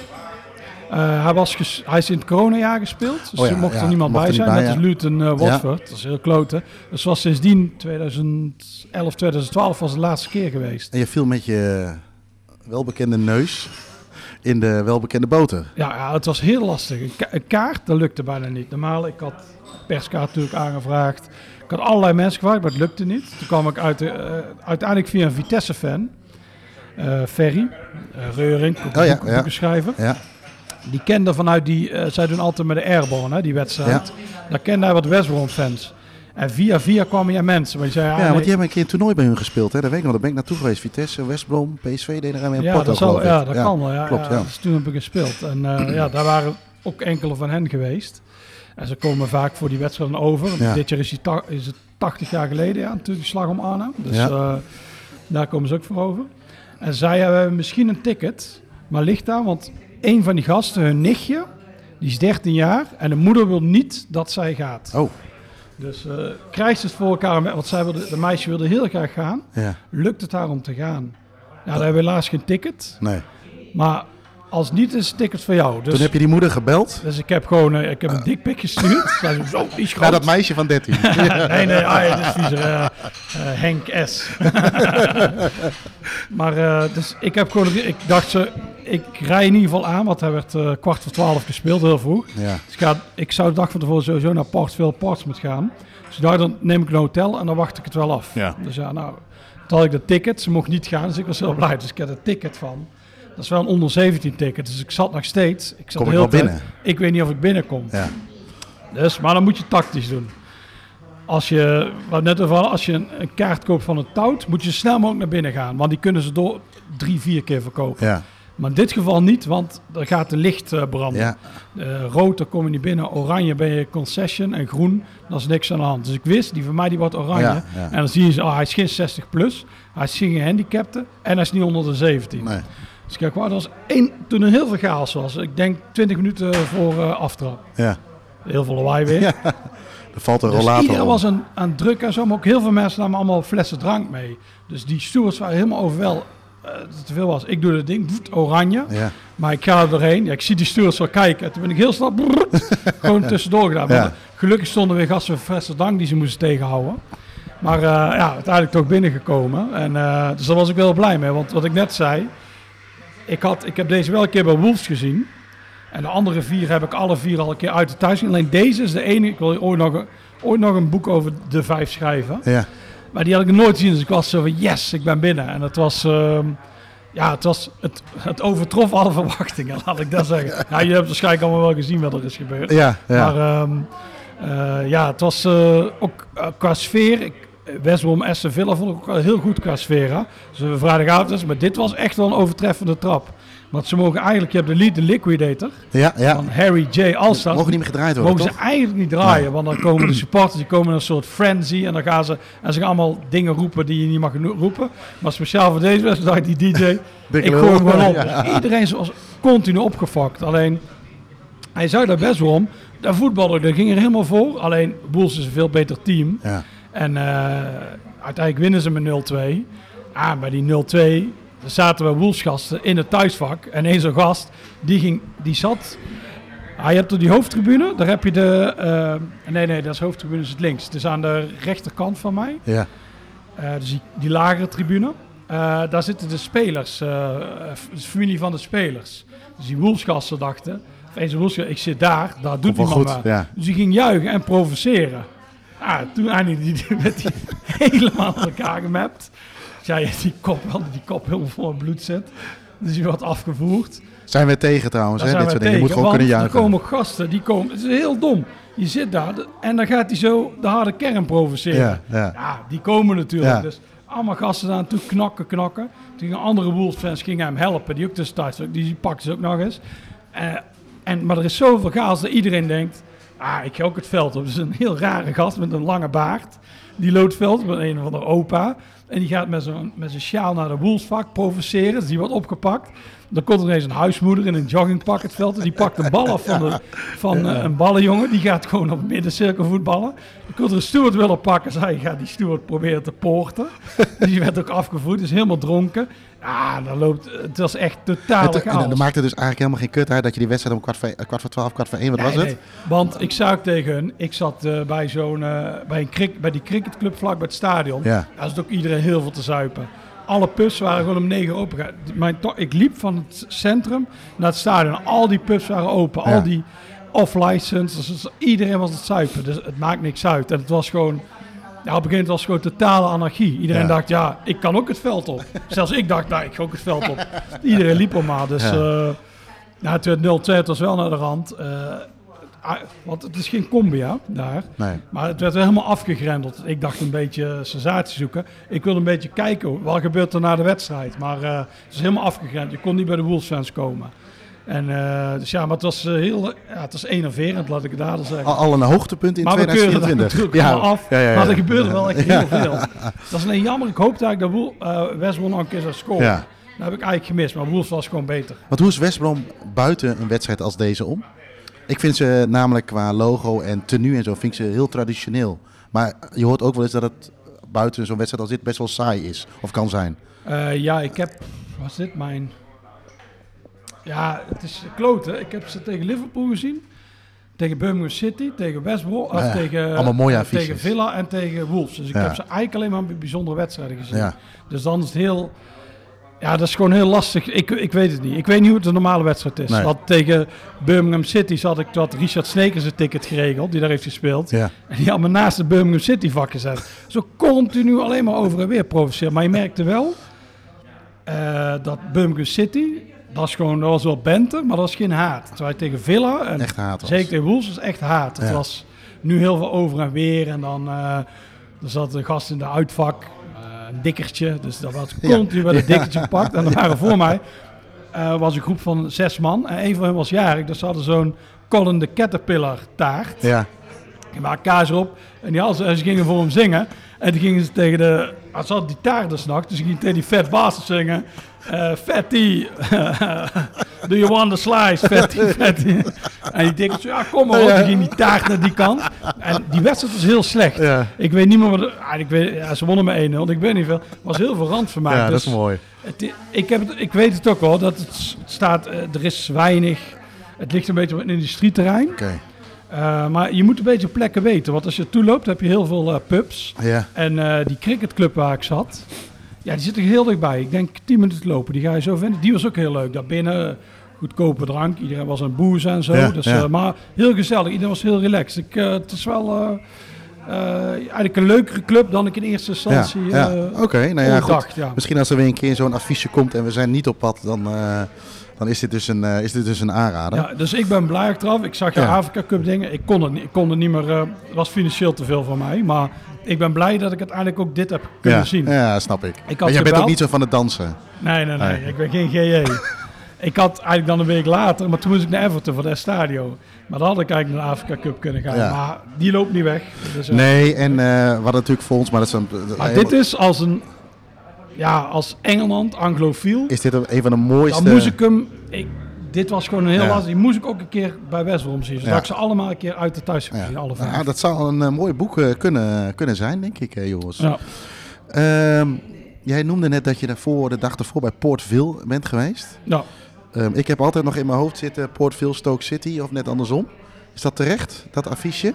Eh, hij, was ges- hij is in het coronajaar gespeeld, dus Oh ja, er mocht ja, er niemand mocht bij er zijn. bij, als ja. Luton eh Watford, dat is heel klote. Dus was sindsdien 2011, 2012 was de laatste keer geweest. En je viel met je welbekende neus in de welbekende boter. Ja, ja, het was heel lastig. Een, ka- een kaart, dat lukte bijna niet. Normaal, ik had perskaart natuurlijk aangevraagd. Ik had allerlei mensen gevraagd, maar het lukte niet. Toen kwam ik uit de, eh, uiteindelijk via een Vitesse-fan, eh Ferry, Reuring, Oh ja, boek- ja. boekenschrijver. Ja, Die kende vanuit die, eh, zij doen altijd met de Airborne, hè, die wedstrijd. Daar kende hij wat West Brom fans. En via via kwamen ja mensen. Maar die zeiden, ja, ah, want die hebben een keer een toernooi bij hun gespeeld. Hè? Dat weet ik nog, daar ben ik naartoe geweest. Vitesse, West Brom, PSV deden er mee ja, Porto, dat, zal, ja, dat kan wel. Ja, klopt, ja. Dus toen heb ik gespeeld. En eh, ja, daar waren ook enkele van hen geweest. En ze komen vaak voor die wedstrijden over. Dit jaar is, die is het 80 jaar geleden, ja, natuurlijk die slag om Arnhem. Dus eh, daar komen ze ook voor over. En zij hebben misschien een ticket, maar ligt daar, want een van die gasten, hun nichtje, die is 13 jaar en de moeder wil niet dat zij gaat. Oh, Dus eh, krijgt ze het voor elkaar, want zij wilde, de meisje wilde heel graag gaan. ja. Lukt het haar om te gaan? Ja, daar hebben we helaas geen ticket. Nee. Maar als niet is het ticket voor jou. Dus, Toen heb je die moeder gebeld. dus ik heb gewoon eh, ik heb een dikpik gestuurd. Zei, zo, die is groot. Naar dat meisje van 13. nee, nee, ah, dat is viezer. eh, eh, Henk S. maar dus ik heb gewoon, ik dacht ze, ik rij in ieder geval aan, want hij werd kwart voor twaalf gespeeld, heel vroeg. ja. Dus ik, ga, ik zou de dag van tevoren sowieso naar Portville Portsmouth gaan. Dus dacht, dan neem ik een hotel en dan wacht ik het wel af. Ja. Dus ja, nou, toen had ik de ticket. Ze mocht niet gaan, dus ik was heel blij. Dus ik had een ticket van. Dat is wel een onder 17 ticket. Dus ik zat nog steeds. Ik zat Kom de ik hele wel binnen? Ik weet niet of ik binnenkom. Ja. Dus, maar dan moet je tactisch doen. Als je, wat net over, hadden, als je een, een kaart koopt van een tout, moet je snel mogelijk naar binnen gaan. Want die kunnen ze door drie, vier keer verkopen. Ja. Maar in dit geval niet, want er gaat de licht eh, branden. Ja. Rood, dan kom je niet binnen. Oranje ben je concession. En groen, dan is niks aan de hand. Dus ik wist, die van mij die wordt oranje. Ja, ja. En dan zie je, ze, oh, hij is geen 60 plus. Hij is geen gehandicapte. En hij is niet onder de 17. Nee. Dat was één, toen er heel veel chaos was. Ik denk 20 minuten voor eh, aftrap. Ja. Heel veel lawaai weer. Er valt een Dus rollator iedereen was aan, aan drukken en zo. Maar ook heel veel mensen namen allemaal flessen drank mee. Dus die stewards waren helemaal overwel. eh, dat het te veel was. Ik doe het ding, voet, oranje. Ja. Maar ik ga er doorheen. Ja, ik zie die stewards wel kijken. En toen ben ik heel snel gewoon tussendoor gedaan. Ja. Maar gelukkig stonden weer gasten met flessen drank die ze moesten tegenhouden. Maar eh, ja, uiteindelijk toch binnengekomen. En, eh, dus daar was ik wel blij mee. Want wat ik net zei, ik, had, ik heb deze wel een keer bij Wolves gezien. En de andere vier heb ik alle vier al een keer uit de thuis gezien. Alleen deze is de enige. Ik wil ooit nog, een- ooit nog een boek over de vijf schrijven. Ja. Maar die had ik nooit gezien. Dus ik was zo van yes, ik ben binnen. En het was, ehm, ja, het, was het, het overtrof alle verwachtingen, laat ik dat zeggen. Nou, jullie hebben waarschijnlijk allemaal wel gezien wat er is gebeurd. Ja. Ja. Maar ehm, eh, ja, het was eh, ook eh, qua sfeer. Ik, West Brom Aston Villa vond ik ook wel heel goed qua sfeer. Hè? Dus vrijdagavond is, maar dit was echt wel een overtreffende trap. Want ze mogen eigenlijk, je hebt de lead, de liquidator ja. ja. van Harry J. Alstar. Mogen niet meer gedraaid worden, Mogen toch? ze eigenlijk niet draaien, want dan komen de supporters, die komen in een soort frenzy en dan gaan ze, en ze gaan allemaal dingen roepen die je niet mag roepen. Maar speciaal voor deze wedstrijd, dacht die DJ, ik gooi hem gewoon op. Ja. Dus iedereen was continu opgefokt. Alleen, hij zou daar best wel om. De voetballer, daar ging er helemaal voor. Alleen, Wolves is een veel beter team. Ja. En eh, uiteindelijk winnen ze met 0-2. Ah, bij die 0-2 zaten we Wolfsgasten in het thuisvak. En één zo'n gast, die, ging, die zat... Ah, je hebt er die hoofdtribune, daar heb je de... eh, nee, nee, dat is hoofdtribune, is het links. Het is aan de rechterkant van mij. Ja. Eh, dus die, die lagere tribune. Daar zitten de spelers, de familie van de spelers. Dus die Wolfsgasten dachten... Of eens ik zit daar, daar doet iemand goed, maar. ja. Dus die ging juichen en provoceren. Ah, toen eindelijk die, die, werd die helemaal aan elkaar gemapt. Ja, die kop, die kop helemaal vol bloed zit. Dus die wordt afgevoerd. Zijn we tegen trouwens, hè? Dit soort dingen. Je moet gewoon kunnen juichen. Er komen gasten, die komen... Het is heel dom. Je zit daar de- en dan gaat hij zo de harde kern provoceren. Ja, ja. Ja, die komen natuurlijk. Ja. Dus allemaal gasten daar toe knakken, knakken. Toen gingen andere Wolves-fans gingen hem helpen. Die ook tussentijds, die pakken ze ook nog eens. Eh, en, maar er is zoveel chaos dat iedereen denkt... Ah, ik ga ook het veld op. Dus een heel rare gast met een lange baard. Die loopt veld met een van de opa. En die gaat met zijn met zijn sjaal naar de woelsvak provoceren. Dus die wordt opgepakt. Dan komt er ineens een huismoeder in een joggingpak het veld. En die pakt de bal af van, de, van eh, een ballenjongen. Die gaat gewoon op middencirkel voetballen. Dan komt er een steward willen pakken. Zij gaat die steward proberen te poorten. die werd ook afgevoerd. Is helemaal dronken. Ja, dan loopt, het was echt totaal Het, en dan maakte dus eigenlijk helemaal geen kut uit dat je die wedstrijd om kwart voor, eh, kwart voor twaalf, kwart voor één, wat Nee, was het? Want ik zou tegen hun, ik zat eh, bij zo'n, bij, een crick, bij die cricketclub vlak bij het stadion. Ja. Daar zit ook iedereen heel veel te zuipen. Alle pubs waren gewoon om negen open. Mijn ik liep van het centrum naar het stadion. Al die pubs waren open. Ja. Al die off-license. Dus iedereen was het zuipen. Dus het maakt niks uit. En het was gewoon... Ja, op een gegeven moment was het gewoon totale anarchie. Iedereen Ja. dacht, ja, ik kan ook het veld op. Zelfs ik dacht, nou, ik ga ook het veld op. Iedereen liep er maar. Dus Ja. nou, het werd 0-2, het was wel naar de rand. Eh, want het is geen Combia daar. Nee. Maar het werd helemaal afgegrendeld. Ik dacht een beetje sensatie zoeken. Ik wilde een beetje kijken wat gebeurt er na de wedstrijd. Maar eh, het is helemaal afgegrendeld. Je kon niet bij de Wolves fans komen. En, eh, dus ja, maar het was, eh, heel, ja, het was enerverend, laat ik het daar zeggen. Al, een hoogtepunt in maar we keuren dat 2024. natuurlijk allemaal af. ja. Maar er gebeurde wel echt heel veel. Dat is alleen jammer. Ik hoopte eigenlijk dat Woel, eh West een keer zou scoren. Dat heb ik eigenlijk gemist. Maar Wolves was gewoon beter. Want hoe is West Brom buiten een wedstrijd als deze om? Ik vind ze namelijk qua logo en tenue en zo vind ik ze heel traditioneel. Maar je hoort ook wel eens dat het buiten zo'n wedstrijd als dit best wel saai is. Of kan zijn. Eh, ja, ik heb... Was dit mijn... Ja, het is kloten. Ik heb ze tegen Liverpool gezien. Tegen Birmingham City, tegen West Brom, of Ja, tegen, allemaal mooie eh, tegen Villa en tegen Wolves. Dus ik Ja. heb ze eigenlijk alleen maar bij bijzondere wedstrijden gezien. Ja. Dus dan is het heel... Ja, dat is gewoon heel lastig. Ik, ik weet het niet. Ik weet niet hoe het een normale wedstrijd is. Nee. Want tegen Birmingham City zat ik dat Richard Snekers een ticket geregeld, die daar heeft gespeeld. Ja. En die had me naast de Birmingham City vak gezet. Zo continu alleen maar over en weer provoceren. Maar je merkte wel eh, dat Birmingham City, dat, is gewoon, dat was wel bente, maar dat was geen haat. Terwijl tegen Villa en Echt haat was. zeker tegen Wolves was echt haat. Het was nu heel veel over en weer. En dan eh, er zat een gast in de uitvak, een dikkertje. Dus dat was continu bij een dikkertje gepakt. En er waren voor mij eh, was een groep van zes man. En een van hen was jarig. Dus ze hadden zo'n Colin de Caterpillar taart. Ja. Die maakten kaas erop. En die hadden en ze gingen voor hem zingen. En toen gingen ze tegen de... ah, Ze hadden die taart dus nog. Dus ze gingen tegen die Fat Bastard zingen. eh fatty. Do you want a slice? Fatty, fatty. en die zo, ja kom maar op. Toen ging die taart naar die kant. En die wedstrijd was heel slecht. Ja. Ik weet niet meer wat... ah, ik weet, ja, ze wonnen met 1-0. Ik weet niet veel. Het was heel veel randvermaak. ja, dat dus is mooi. het ik, heb het, ik weet het ook wel. Dat het staat... eh, er is weinig... Het ligt een beetje op een industrieterrein. Oké. Uh, maar je moet een beetje plekken weten. Want als je toeloopt, heb je heel veel eh, pubs. Ja. En eh, die cricketclub waar ik zat, ja, die zit er heel dichtbij. Ik denk 10 minuten lopen. Die ga je zo vinden. Die was ook heel leuk. Daarbinnen goedkope drank. Iedereen was aan boers en zo. Ja, dus, ja. eh, maar heel gezellig. Iedereen was heel relaxed. Ik, eh, het is wel eh, eh, eigenlijk een leukere club dan ik in eerste Ja. instantie ja. eh, Oké, nou ja, goed. Ja. Misschien als er weer een keer zo'n affiche komt en we zijn niet op pad, dan, eh, dan is, dit dus een, eh, is dit dus een aanrader. Ja, dus ik ben blij achteraf. Ik zag Ja. Afrika Cup dingen. Ik kon het niet, ik kon het niet meer. eh, het was financieel te veel voor mij. Maar ik ben blij dat ik uiteindelijk ook dit heb kunnen ja. zien. Ja, snap ik. had maar jij bent ook niet zo van het dansen. Nee, nee, nee, Nee. Ik ben geen GJ. ik had eigenlijk dan een week later, maar toen moest ik naar Everton voor de Estadio. Maar dan had ik eigenlijk naar de Afrika Cup kunnen gaan. Ja. Maar die loopt niet weg. Dus, eh, Nee, en hadden natuurlijk voor ons, maar dat is een... Maar dit is als een, ja, als Engeland, anglofiel, Is dit een van de mooiste... dan moest ik hem, ik, dit was gewoon een heel Ja. lastig, die moest ik ook een keer bij West Brom zien. Zodat Ja. ik ze allemaal een keer uit de thuis Ja. alle vijf. Ja, dat zou een eh, mooi boek eh, kunnen, kunnen zijn, denk ik, eh, jongens. Ja. Ehm, jij noemde net dat je daarvoor, de dag ervoor bij Port Vale bent geweest. Ja. Ehm, ik heb altijd nog in mijn hoofd zitten Port Vale, Stoke City of net andersom. Is dat terecht, dat affiche?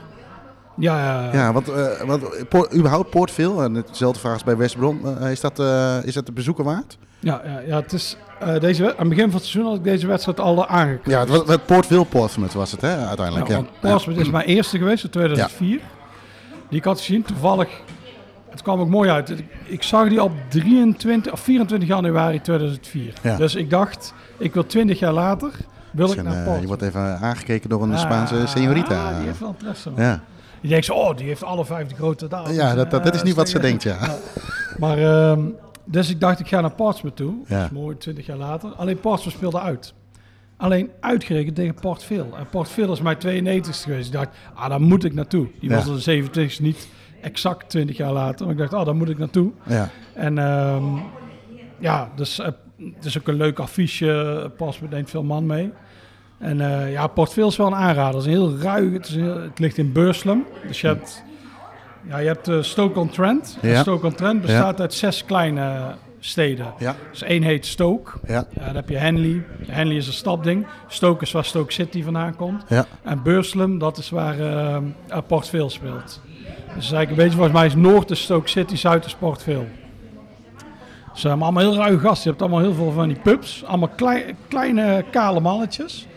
Ja, ja, Ja, want, eh, want Port, überhaupt Port Vale, en hetzelfde vraag als bij West Brom, eh, is, dat, eh, is dat de bezoeken waard? ja, ja, ja, het is, deze, aan het begin van het seizoen had ik deze wedstrijd al aangeklikt. Ja, het, was- het Port Vale Portsmouth was het, hè, uiteindelijk. Ja, Ja, Portsmouth is mijn eerste geweest in 2004. Die ik had gezien. Toevallig, het kwam ook mooi uit. Ik, zag die op 23 of 24 januari 2004. Ja. Dus ik dacht, ik wil 20 jaar later, wil Dus ik naar Portsmouth. je wordt even aangekeken door een Spaanse señorita. ah, die heeft wel interesse. man. ja, Je denkt zo, oh, die heeft alle vijf de grote dames. ja dat, dat, dat is niet wat ze denkt, ja. Maar, ehm, dus ik dacht, ik ga naar Portsmouth toe. Ja. Dat is mooi, 20 jaar later. Alleen Portsmouth speelde uit. Alleen uitgerekend tegen Port Vale. En Port Vale is mijn 92 geweest. Ik dacht, ah, daar moet ik naartoe. Die Ja. was er de 27 niet exact 20 jaar later. Maar ik dacht, oh, daar moet ik naartoe. Ja. En ehm, ja, dus eh, het is ook een leuk affiche. Pas neemt veel man mee. En eh, ja, Port Vale is wel een aanrader. Het is een heel ruig. Het, is heel- het ligt in Burslem. Dus je hebt, ja, je hebt eh, Stoke-on-Trent. Ja. Stoke-on-Trent bestaat uit zes kleine steden. Ja. Dus één heet Stoke. Ja. Ja, dan heb je Henley. Henley is een stapding. Stoke is waar Stoke City vandaan komt. Ja. En Burslem, dat is waar eh, eh, Port Vale speelt. Dus eigenlijk een beetje, volgens mij is Noord is Stoke City, Zuid is Port Vale. Ze zijn allemaal heel ruige gasten. Je hebt allemaal heel veel van die pubs. Allemaal klei- kleine, kale mannetjes.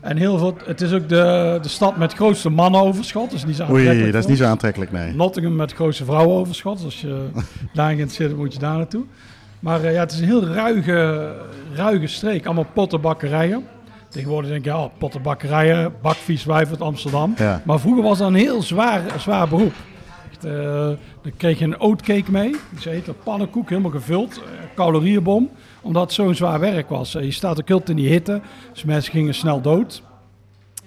En heel veel, het is ook de, de stad met het grootste mannenoverschot. Dus niet zo Oei, dat is niet zo aantrekkelijk, nee. Nottingham met het grootste vrouwenoverschot. Dus als je daarin geïnteresseerd bent, moet je daar naartoe. Maar eh, ja, het is een heel ruige, ruige streek. Allemaal pottenbakkerijen. Tegenwoordig denk je, oh, pottenbakkerijen, bakvies wijf uit Amsterdam. Ja. Maar vroeger was dat een heel zwaar, zwaar beroep. Echt, eh, dan kreeg je een oatcake mee. Die heette pannenkoek, helemaal gevuld. eh, calorieënbom. Omdat het zo'n zwaar werk was. Eh, je staat ook heel in die hitte. Dus mensen gingen snel dood.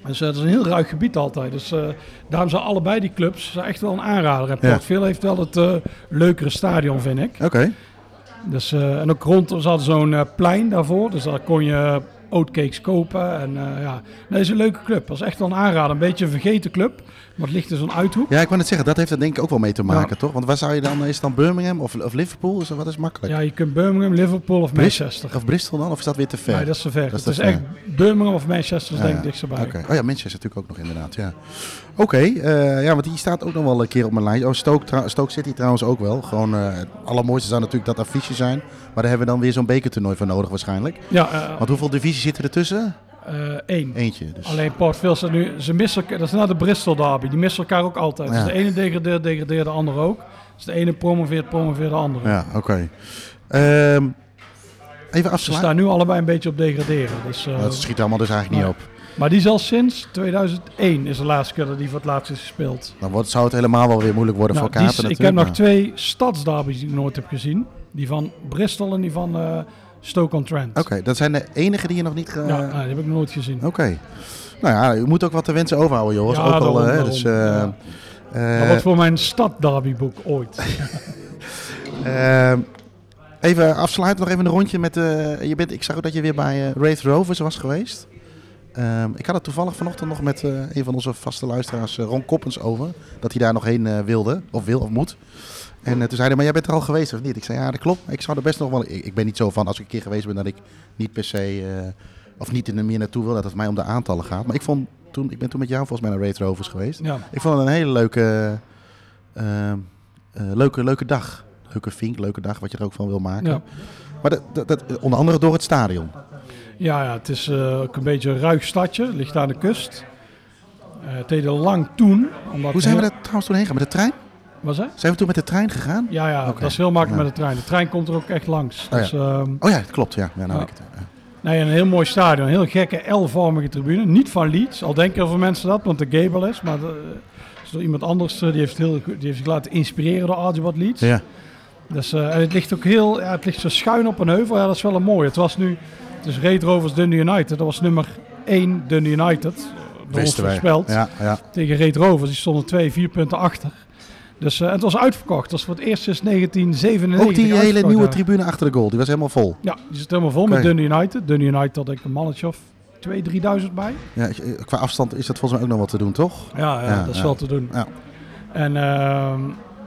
Dus eh, het is een heel ruig gebied altijd. Dus eh, daarom zijn allebei die clubs echt wel een aanrader. En Ja. Port Vale heeft wel het leukere stadion, vind ik. Oké. Dus, en ook rond, hadden zo'n plein daarvoor. Dus daar kon je oatcakes kopen. En ja, nee, het is een leuke club. Dat is echt wel een aanrader. Een beetje een vergeten club. Het ligt in zo'n uithoek. Ja, ik wou net zeggen, dat heeft er denk ik ook wel mee te maken, Ja. toch? Want waar zou je dan, is het dan Birmingham of, of Liverpool? Is dat, wat is makkelijk? Ja, je kunt Birmingham, Liverpool of Manchester. Of Bristol dan? Of is dat weer te ver? Nee, dat is te ver. Dat is echt Birmingham of Manchester, is Ja, denk ik ja. dichtstbij. Oké. Oh ja, Manchester natuurlijk ook nog inderdaad, ja. Oké, eh, ja, want die staat ook nog wel een keer op mijn lijst. Oh, Stoke, Stoke City trouwens ook wel. Gewoon, eh, het allermooiste zou natuurlijk dat affiche zijn. Maar daar hebben we dan weer zo'n bekertoernooi voor nodig waarschijnlijk. Ja, eh, Want hoeveel divisies zitten er tussen? Eh, één. Eentje. Dus. Alleen Port staat nu, ze missen elkaar, dat is na de Bristol derby, die missen elkaar ook altijd. Ja. Dus de ene degradeert, degradeert de andere ook. Dus de ene promoveert, promoveert de andere. Ja, oké. Ehm, even Ze afsluiten. staan nu allebei een beetje op degraderen. Dus, eh, Dat schiet allemaal dus eigenlijk niet op. maar die is al sinds 2001 is de laatste keer dat die voor het laatst is gespeeld. Dan wordt, zou het helemaal wel weer moeilijk worden Nou, voor is- ik heb nog twee stadsderbies die ik nooit heb gezien. Die van Bristol en die van eh, Stoke-on-Trent. Oké, dat zijn de enige die je nog niet... Ge... Ja, nee, die heb ik nog nooit gezien. Oké. Nou ja, u moet ook wat te wensen overhouden, Joris. Ja, ook al, hè, dus, eh, Ja. eh, wordt voor mijn stadderbyboek ooit. eh, even afsluiten, nog even een rondje met... eh, je bent, ik zag ook dat je weer bij eh Wraith Rovers was geweest. Ehm, ik had het toevallig vanochtend nog met eh, een van onze vaste luisteraars, eh, Ron Koppens, over. Dat hij daar nog heen eh, wilde, of wil, of moet. En eh, toen zei hij, maar jij bent er al geweest of niet? Ik zei, ja, dat klopt. Ik zou er best nog wel... Ik, ik ben niet zo van, als ik een keer geweest ben, dat ik niet per se... eh, of niet in er meer naartoe wil, dat het mij om de aantallen gaat. Maar ik vond toen... Ik ben toen met jou volgens mij naar Wraith Rovers geweest. Ja. Ik vond het een hele leuke, eh, leuke, leuke dag. Leuke vink, leuke dag, wat je er ook van wil maken. Ja. Maar dat, dat, dat- onder andere door het stadion. Ja, ja, het is ook een beetje een ruig stadje. Ligt aan de kust. Het deed lang toen. Omdat Hoe zijn we daar trouwens toen heen gegaan? Met de trein? Was dat? Zijn we toen met de trein gegaan? Ja, ja dat is heel makkelijk Ja. met de trein. De trein komt er ook echt langs. Oh ja. dus, ehm, Oh ja, dat klopt. Ja, ja nou Ja. ik het. Ja. nee, een heel mooi stadion. Een heel gekke L-vormige tribune. Niet van Leeds. Al denken heel veel mensen dat, want de Gable is. Maar de, is door iemand anders. eh, die, heeft heel, die heeft zich laten inspireren door Archibald Leeds. Ja. Dus, eh, en het ligt ook heel, ja, het ligt zo schuin op een heuvel. Ja, dat is wel een mooie. Het was nu, het is Red Rovers Dundee United. Dat was nummer 1 Dundee United. eh, Door ons wij. voorspeld. Ja, ja. Tegen Red Rovers. Die stonden twee, vier punten achter. Dus eh, het was uitverkocht. Dat is voor het eerst sinds 1997 Ook die hele nieuwe tribune achter de goal, die was helemaal vol. Ja, die zit helemaal vol met. Dundee United. Dundee United had ik een mannetje of 2.000, 3.000 bij. Ja, eh, qua afstand is dat volgens mij ook nog wat te doen, toch? Ja, ja, Ja, dat is ja. wel te doen. Ja. En ehm,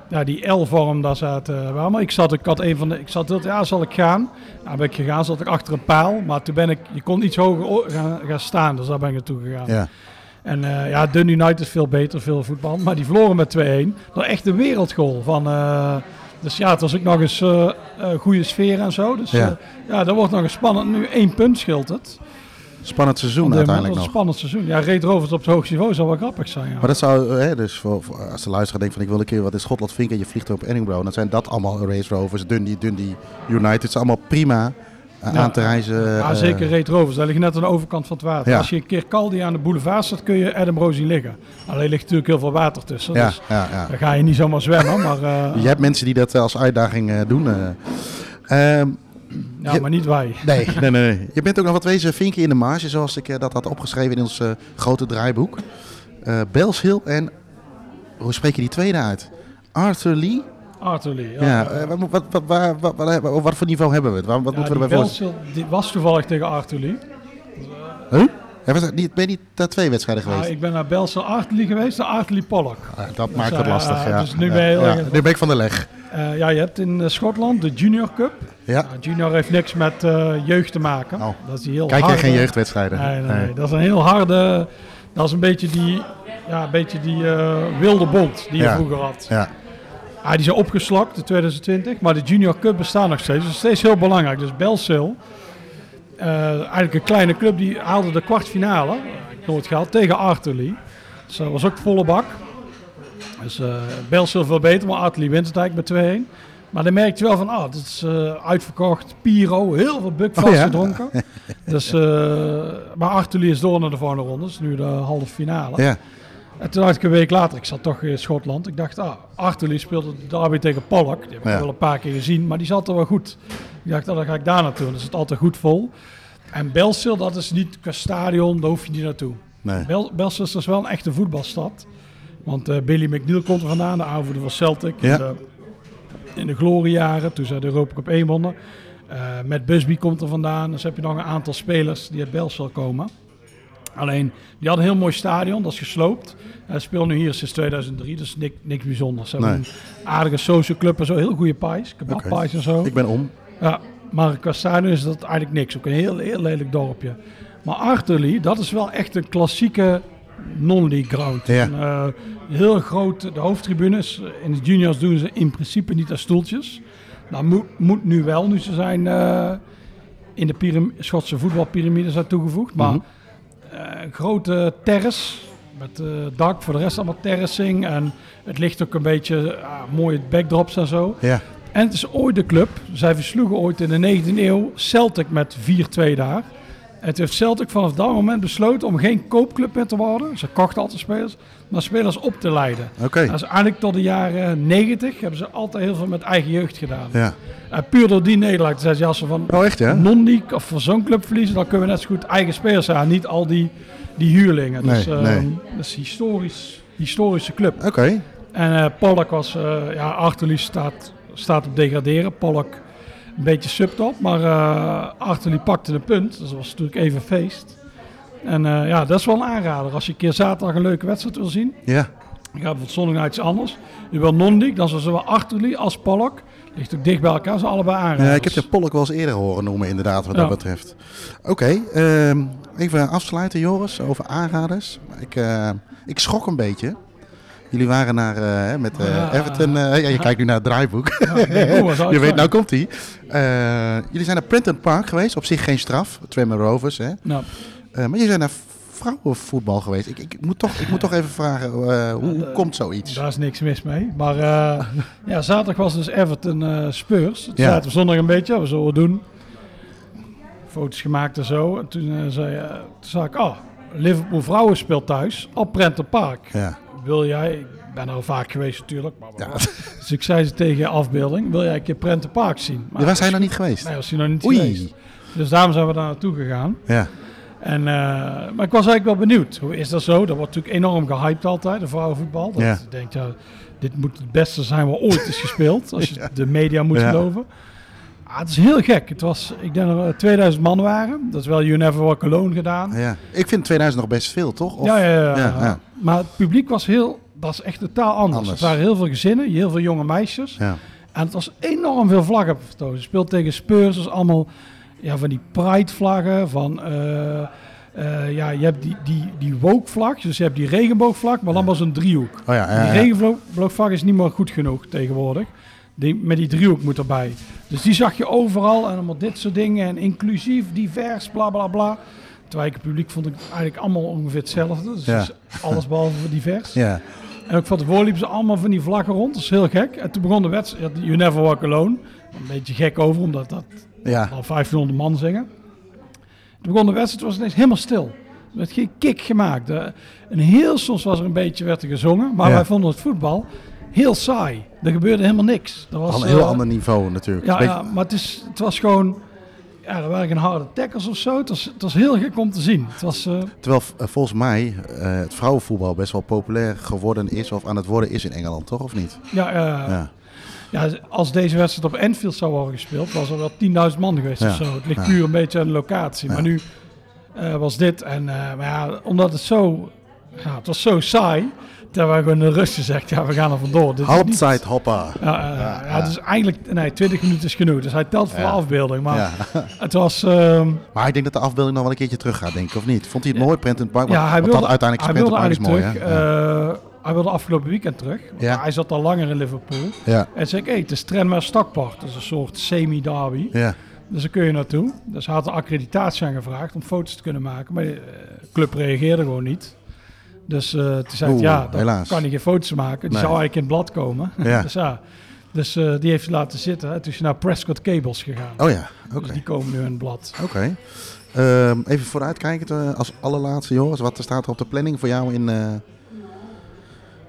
ja, die L-vorm, daar zaten we allemaal. Ik zat, ik had een van de, ik zat heel, ja, zal ik gaan? Nou, ben ik gegaan, zat ik achter een paal. Maar toen ben ik, je kon iets hoger gaan, gaan staan, dus daar ben ik naartoe gegaan. Ja. En eh, ja, Dundee United is veel beter, veel voetbal. Maar die verloren met 2-1. Dat echt een wereldgoal van... eh, dus ja, het was ook nog eens eh, goede sfeer en zo. Dus Ja. ja, dat wordt nog eens spannend. Nu één punt scheelt het. Spannend seizoen uiteindelijk nog. een spannend seizoen. Ja, Reed Rovers op het hoogste niveau zou wel grappig zijn. Ja. Maar dat zou, hè, dus voor, voor- als de luisteraar denkt van ik wil een keer wat in Schotland vinken en je vliegt op Edinburgh, dan zijn dat allemaal Race Rovers, Dundee, Dundee United. Het is allemaal prima eh, aan te reizen. Ja, eh, zeker Reed Rovers. Daar ligt net aan de overkant van het water. Ja. Als je een keer Caldi aan de boulevard staat, kun je Edinburgh zien liggen. Alleen ligt natuurlijk heel veel water tussen. Ja, Dus ja, ja. daar ga je niet zomaar zwemmen. Maar, eh, Je hebt mensen die dat als uitdaging doen. Ehm, ja, je- maar niet wij. nee, nee, nee. Je bent ook nog wat wezen vinken in de marge, zoals ik dat had opgeschreven in ons grote draaiboek. Eh Bels Hill en, hoe spreek je die tweede uit? Arthur Lee? Arthur Lee. Ja, eh, wat, wat, wat, waar- wat, wat, wat- wat voor niveau hebben we het? Wat, wat Ja, moeten we erbij voor? Belsil, die was toevallig tegen Arthur Lee. Huh? Ja, was dat niet, ben je niet naar twee wedstrijden geweest? ik ben naar Belsel Arthur Lee geweest, Arthur Lee Pollock. Ah, dat Dus, maakt het eh, lastig, ja. dus nu Ja, ben je heel ja, erg- Nu ben ik van de leg. Eh, ja, je hebt in Schotland de Junior Cup. Ja. Nou, junior heeft niks met jeugd te maken. Oh. Dat is die heel Kijk jij harde- geen jeugdwedstrijden? Nee, nee, nee. Dat is een heel harde... Dat is een beetje die, ja, een beetje die wilde bond die je Ja. vroeger had. Ja. Ah, die is opgeslakt in 2020, maar de Junior Cup bestaat nog steeds. Dat is steeds heel belangrijk. Dus Belsil, eh, eigenlijk een kleine club, die haalde de kwartfinale, eh, nooit gehaald, tegen Arthur Lee. Dus dat was ook volle bak. Dus eh Belsil veel beter, maar Arthur Lee wint het eigenlijk met 2-1. Maar dan merk je wel van, ah, het is eh, uitverkocht, Piro, heel veel bukvast Oh ja? gedronken. Dus, eh, maar Arthur Lee is door naar de volgende ronde, dus nu de halve finale. Ja. En toen dacht ik een week later, ik zat toch in Schotland. Ik dacht, ah, speelde de derby tegen Pollock. Die heb ik Ja. wel een paar keer gezien, maar die zat er wel goed. Ik dacht, ah, dan ga ik daar naartoe. Dan is het altijd goed vol. En Belsil, dat is niet qua stadion, daar hoef je niet naartoe. Nee. Bel Belsil is dus wel een echte voetbalstad. Want eh, Billy McNeil komt er vandaan, de aanvoerder van Celtic. Ja. In, de, in de gloriejaren, toen zij de Europa Cup 1 wonnen. Eh Matt Busby komt er vandaan. Dus heb je nog een aantal spelers die uit Belsil komen. Alleen, die hadden een heel mooi stadion, dat is gesloopt. Hij speelt nu hier sinds 2003, dus niks, niks bijzonders. Ze hebben Nee. een aardige social club en zo, heel goede pies, Oké. kebabpies en zo. Ik ben om. Ja, maar qua stadion is dat eigenlijk niks. Ook een heel, heel lelijk dorpje. Maar Arthur Lee, dat is wel echt een klassieke non-league ground. Ja. Eh, heel groot, de hoofdtribunes. In de juniors doen ze in principe niet aan stoeltjes. Dat moet, moet nu wel, nu ze zijn eh, in de Schotse voetbalpyramide zijn toegevoegd. Maar Mhm. Grote terrace met eh, dak, voor de rest allemaal terracing. En het ligt ook een beetje ah, mooie backdrops en zo. Ja. En het is ooit de club. Zij versloegen ooit in de 19e eeuw Celtic met 4-2 daar. Toen heeft Celtic vanaf dat moment besloten om geen koopclub meer te worden. Ze kochten altijd spelers, maar spelers op te leiden. Oké. Dus eigenlijk tot de jaren 90 hebben ze altijd heel veel met eigen jeugd gedaan. Ja. En puur door die nederlaag zeiden ze als ze van Oh, echt ja? non-league of van zo'n club verliezen, dan kunnen we net zo goed eigen spelers zijn. Niet al die, die huurlingen. dus Nee, eh, nee. dat is een historisch, historische club. Oké. En eh Pollock was, eh ja, Lee staat, staat op degraderen. Pollock een beetje subtop, maar eh Lee pakte een punt. Dus dat was natuurlijk even feest. En eh, ja, dat is wel een aanrader. Als je een keer zaterdag een leuke wedstrijd wil zien, Ja. Dan ga je bijvoorbeeld zondag naar iets anders. Je wil non-league, dan zijn zowel Lee als Pollock. Ligt ook dicht bij elkaar, ze allebei aanraders. Ja, ik heb de Pollock wel eens eerder horen noemen, inderdaad, wat Ja. dat betreft. Oké, ehm, even afsluiten, Joris, over aanraders. Ik, eh, ik schrok een beetje. Jullie waren naar, eh, met eh, Ja. Everton. ja, je kijkt nu naar het draaiboek. Ja, oh, je weet, zijn? nou komt hij. jullie zijn naar Prenton Park geweest. Op zich geen straf. Twemmer Rovers. Hè. Nou, maar jullie zijn naar vrouwenvoetbal geweest. Ik, ik, moet, toch, ik moet toch even vragen, eh, hoe, hoe komt zoiets? daar is niks mis mee. Maar eh, ja, zaterdag was dus Everton eh, Spurs. Ja. zaten we zondag een beetje, we zullen doen. Foto's gemaakt en zo. En toen, zei, toen zei ik, oh, Liverpool vrouwen speelt thuis op Park. Ja. Wil jij, ik ben er al vaak geweest natuurlijk, maar Ja. dus ik zei ze tegen afbeelding, wil jij een keer Prenton Park zien? Maar Was hij nog niet geweest? Nee, was hij nog niet Oei. geweest. Dus daarom zijn we daar naartoe gegaan. Ja. En, eh, maar ik was eigenlijk wel benieuwd. Hoe is dat zo? Dat wordt natuurlijk enorm gehyped altijd, de vrouwenvoetbal. Dat Ja. je denkt, ja, dit moet het beste zijn wat ooit is gespeeld. Als je de media moet Ja. geloven. Ah, het is heel gek. Het was, ik denk dat er 2000 man waren. Dat is wel You Never Walk Alone gedaan. ja. Ik vind 2000 nog best veel, toch? Of- ja, ja, ja. Maar het publiek was heel, dat is echt totaal anders. Anders. Het waren heel veel gezinnen, heel veel jonge meisjes. ja. En het was enorm veel vlaggen. Ze speelt tegen Spurs, dus allemaal ja, van die pride-vlaggen. Van, eh, eh, ja, je hebt die, die, die woke-vlag, dus je hebt die regenboogvlag, maar dan was een driehoek. Oh ja, ja, Die ja. regenboogvlag is niet meer goed genoeg tegenwoordig. Die, met die driehoek moet erbij. Dus die zag je overal en allemaal dit soort dingen. En inclusief, divers, bla bla bla. Terwijl ik het publiek vond ik eigenlijk allemaal ongeveer hetzelfde. Dus alles behalve divers. Ja. En ook van tevoren liepen ze allemaal van die vlaggen rond. Dat is heel gek. En toen begon de wedstrijd. You Never Walk Alone. Een beetje gek over, omdat dat Ja. al 1500 man zingen. Toen begon de wedstrijd, was het ineens helemaal stil. Er werd geen kick gemaakt. En heel soms was er een beetje, werd er gezongen. Maar Ja. wij vonden het voetbal heel saai. Er gebeurde helemaal niks. Er was, Al een heel eh, ander niveau natuurlijk. Ja, Beetje- ja, maar het, is, het was gewoon... ja, er waren geen harde tackles of zo. Het was, het was heel gek om te zien. Het was, eh, Terwijl eh, volgens mij eh, het vrouwenvoetbal best wel populair geworden is of aan het worden is in Engeland, toch? Of niet? ja, Ja. ja, als deze wedstrijd op Enfield zou worden gespeeld, was er wel 10.000 man geweest Ja. of zo. Het ligt puur een beetje aan de locatie. Maar nu was dit. En maar ja, omdat het zo, ja, het was zo saai, terwijl we gewoon in de rust gezegd, ja, we gaan er vandoor. Dit niet- hopper. Ja, eh, Ja, dus eigenlijk, nee, 20 minuten is genoeg. Dus hij telt voor de afbeelding. Maar het was, ehm, Maar ik denk dat de afbeelding nog wel een keertje terug gaat, denk ik, of niet? Vond hij het mooi, Prenton Park? ja, hij wilde, dan uiteindelijk hij wilde eigenlijk mooi, terug. Eh, hij wilde afgelopen weekend terug. Hij zat al langer in Liverpool. ja. En zei ik, hey, het is Tranmere Stakpark. Dat is een soort semi-derby. Ja. Dus daar kun je naartoe. Dus hij had een accreditatie aangevraagd om foto's te kunnen maken. Maar de eh, club reageerde gewoon niet. Dus eh toen zei ja, dan helaas. kan hij geen foto's maken. Die Nee. zou eigenlijk in het blad komen. Ja. dus ja, dus eh, die heeft laten zitten. Toen is naar Prescott Cables gegaan. Oh ja, oké. Dus die komen nu in het blad. Oké. Ehm, even vooruitkijkend eh, als allerlaatste, Joris. Wat staat er op de planning voor jou in,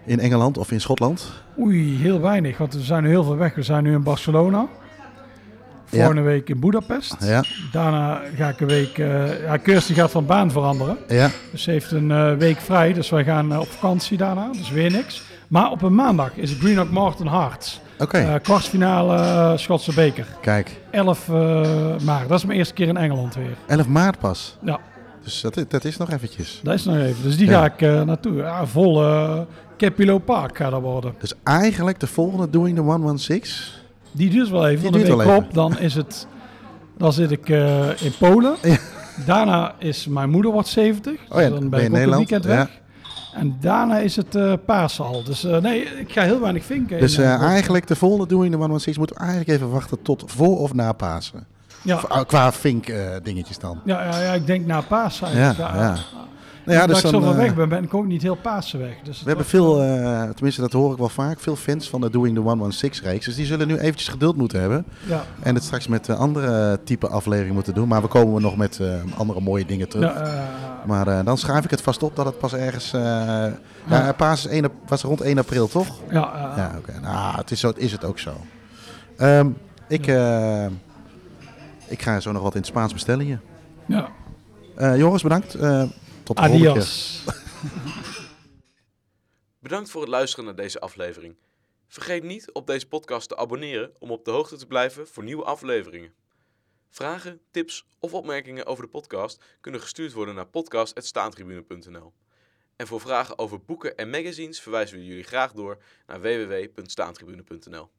in Engeland of in Schotland? Oei, heel weinig. Want we zijn nu heel veel weg. We zijn nu in Barcelona. Ja. Volgende week in Budapest. Ja, Daarna ga ik een week... eh ja, Kirsty gaat van baan veranderen. ja. Dus ze heeft een eh, week vrij. Dus wij gaan eh, op vakantie daarna. Dus weer niks. Maar op een maandag is Greenock Martin Hearts. Oké, Eh, kwartfinale Schotse beker. kijk. 11 eh, maart. Dat is mijn eerste keer in Engeland weer. 11 maart pas. Ja, Dus dat, is- dat is nog eventjes. dat is nog even. Dus die Ja. ga ik naartoe. Ja, vol Capillo Park gaat dat worden. Dus eigenlijk de volgende Doing the 116. Die duurt wel even. Die een duurt wel op, dan is het... Dan zit ik eh, in Polen. Ja. Daarna is mijn moeder wordt 70. Dus Oh ja, dan ben ik in ook een Nederland, weekend weg. En daarna is het eh Pasen al. Dus eh, nee, ik ga heel weinig vinken. Dus eh, eh, eigenlijk de volgende Doing the 116 moeten we eigenlijk even wachten tot voor of na Pasen. Ja, Qua- vink eh, dingetjes dan. ja, ja, ja, ik denk na Pasen Ja, ja. Nou ja, dus ik zo eh, weg ben, ben ik ook niet heel Pasen weg. Dus We hebben veel, eh, tenminste dat hoor ik wel vaak, veel fans van de Doing the 116 reeks. Dus die zullen nu eventjes geduld moeten hebben. Ja, En het straks met eh, andere type afleveringen moeten doen. Maar we komen nog met eh, andere mooie dingen terug. ja, Maar eh, dan schrijf ik het vast op dat het pas ergens... eh ja, Paas is 1 ap- was rond 1 april, toch? ja, Ja, oké. Nou, het is, zo, is het ook zo. Ehm, ik, eh, ik ga zo nog wat in het Spaans bestellen hier. ja. Eh, Joris, bedankt. Tot de volgende keer. Adios. Bedankt voor het luisteren naar deze aflevering. Vergeet niet op deze podcast te abonneren om op de hoogte te blijven voor nieuwe afleveringen. Vragen, tips of opmerkingen over de podcast kunnen gestuurd worden naar podcast.staantribune.nl. En voor vragen over boeken en magazines verwijzen we jullie graag door naar www.staantribune.nl.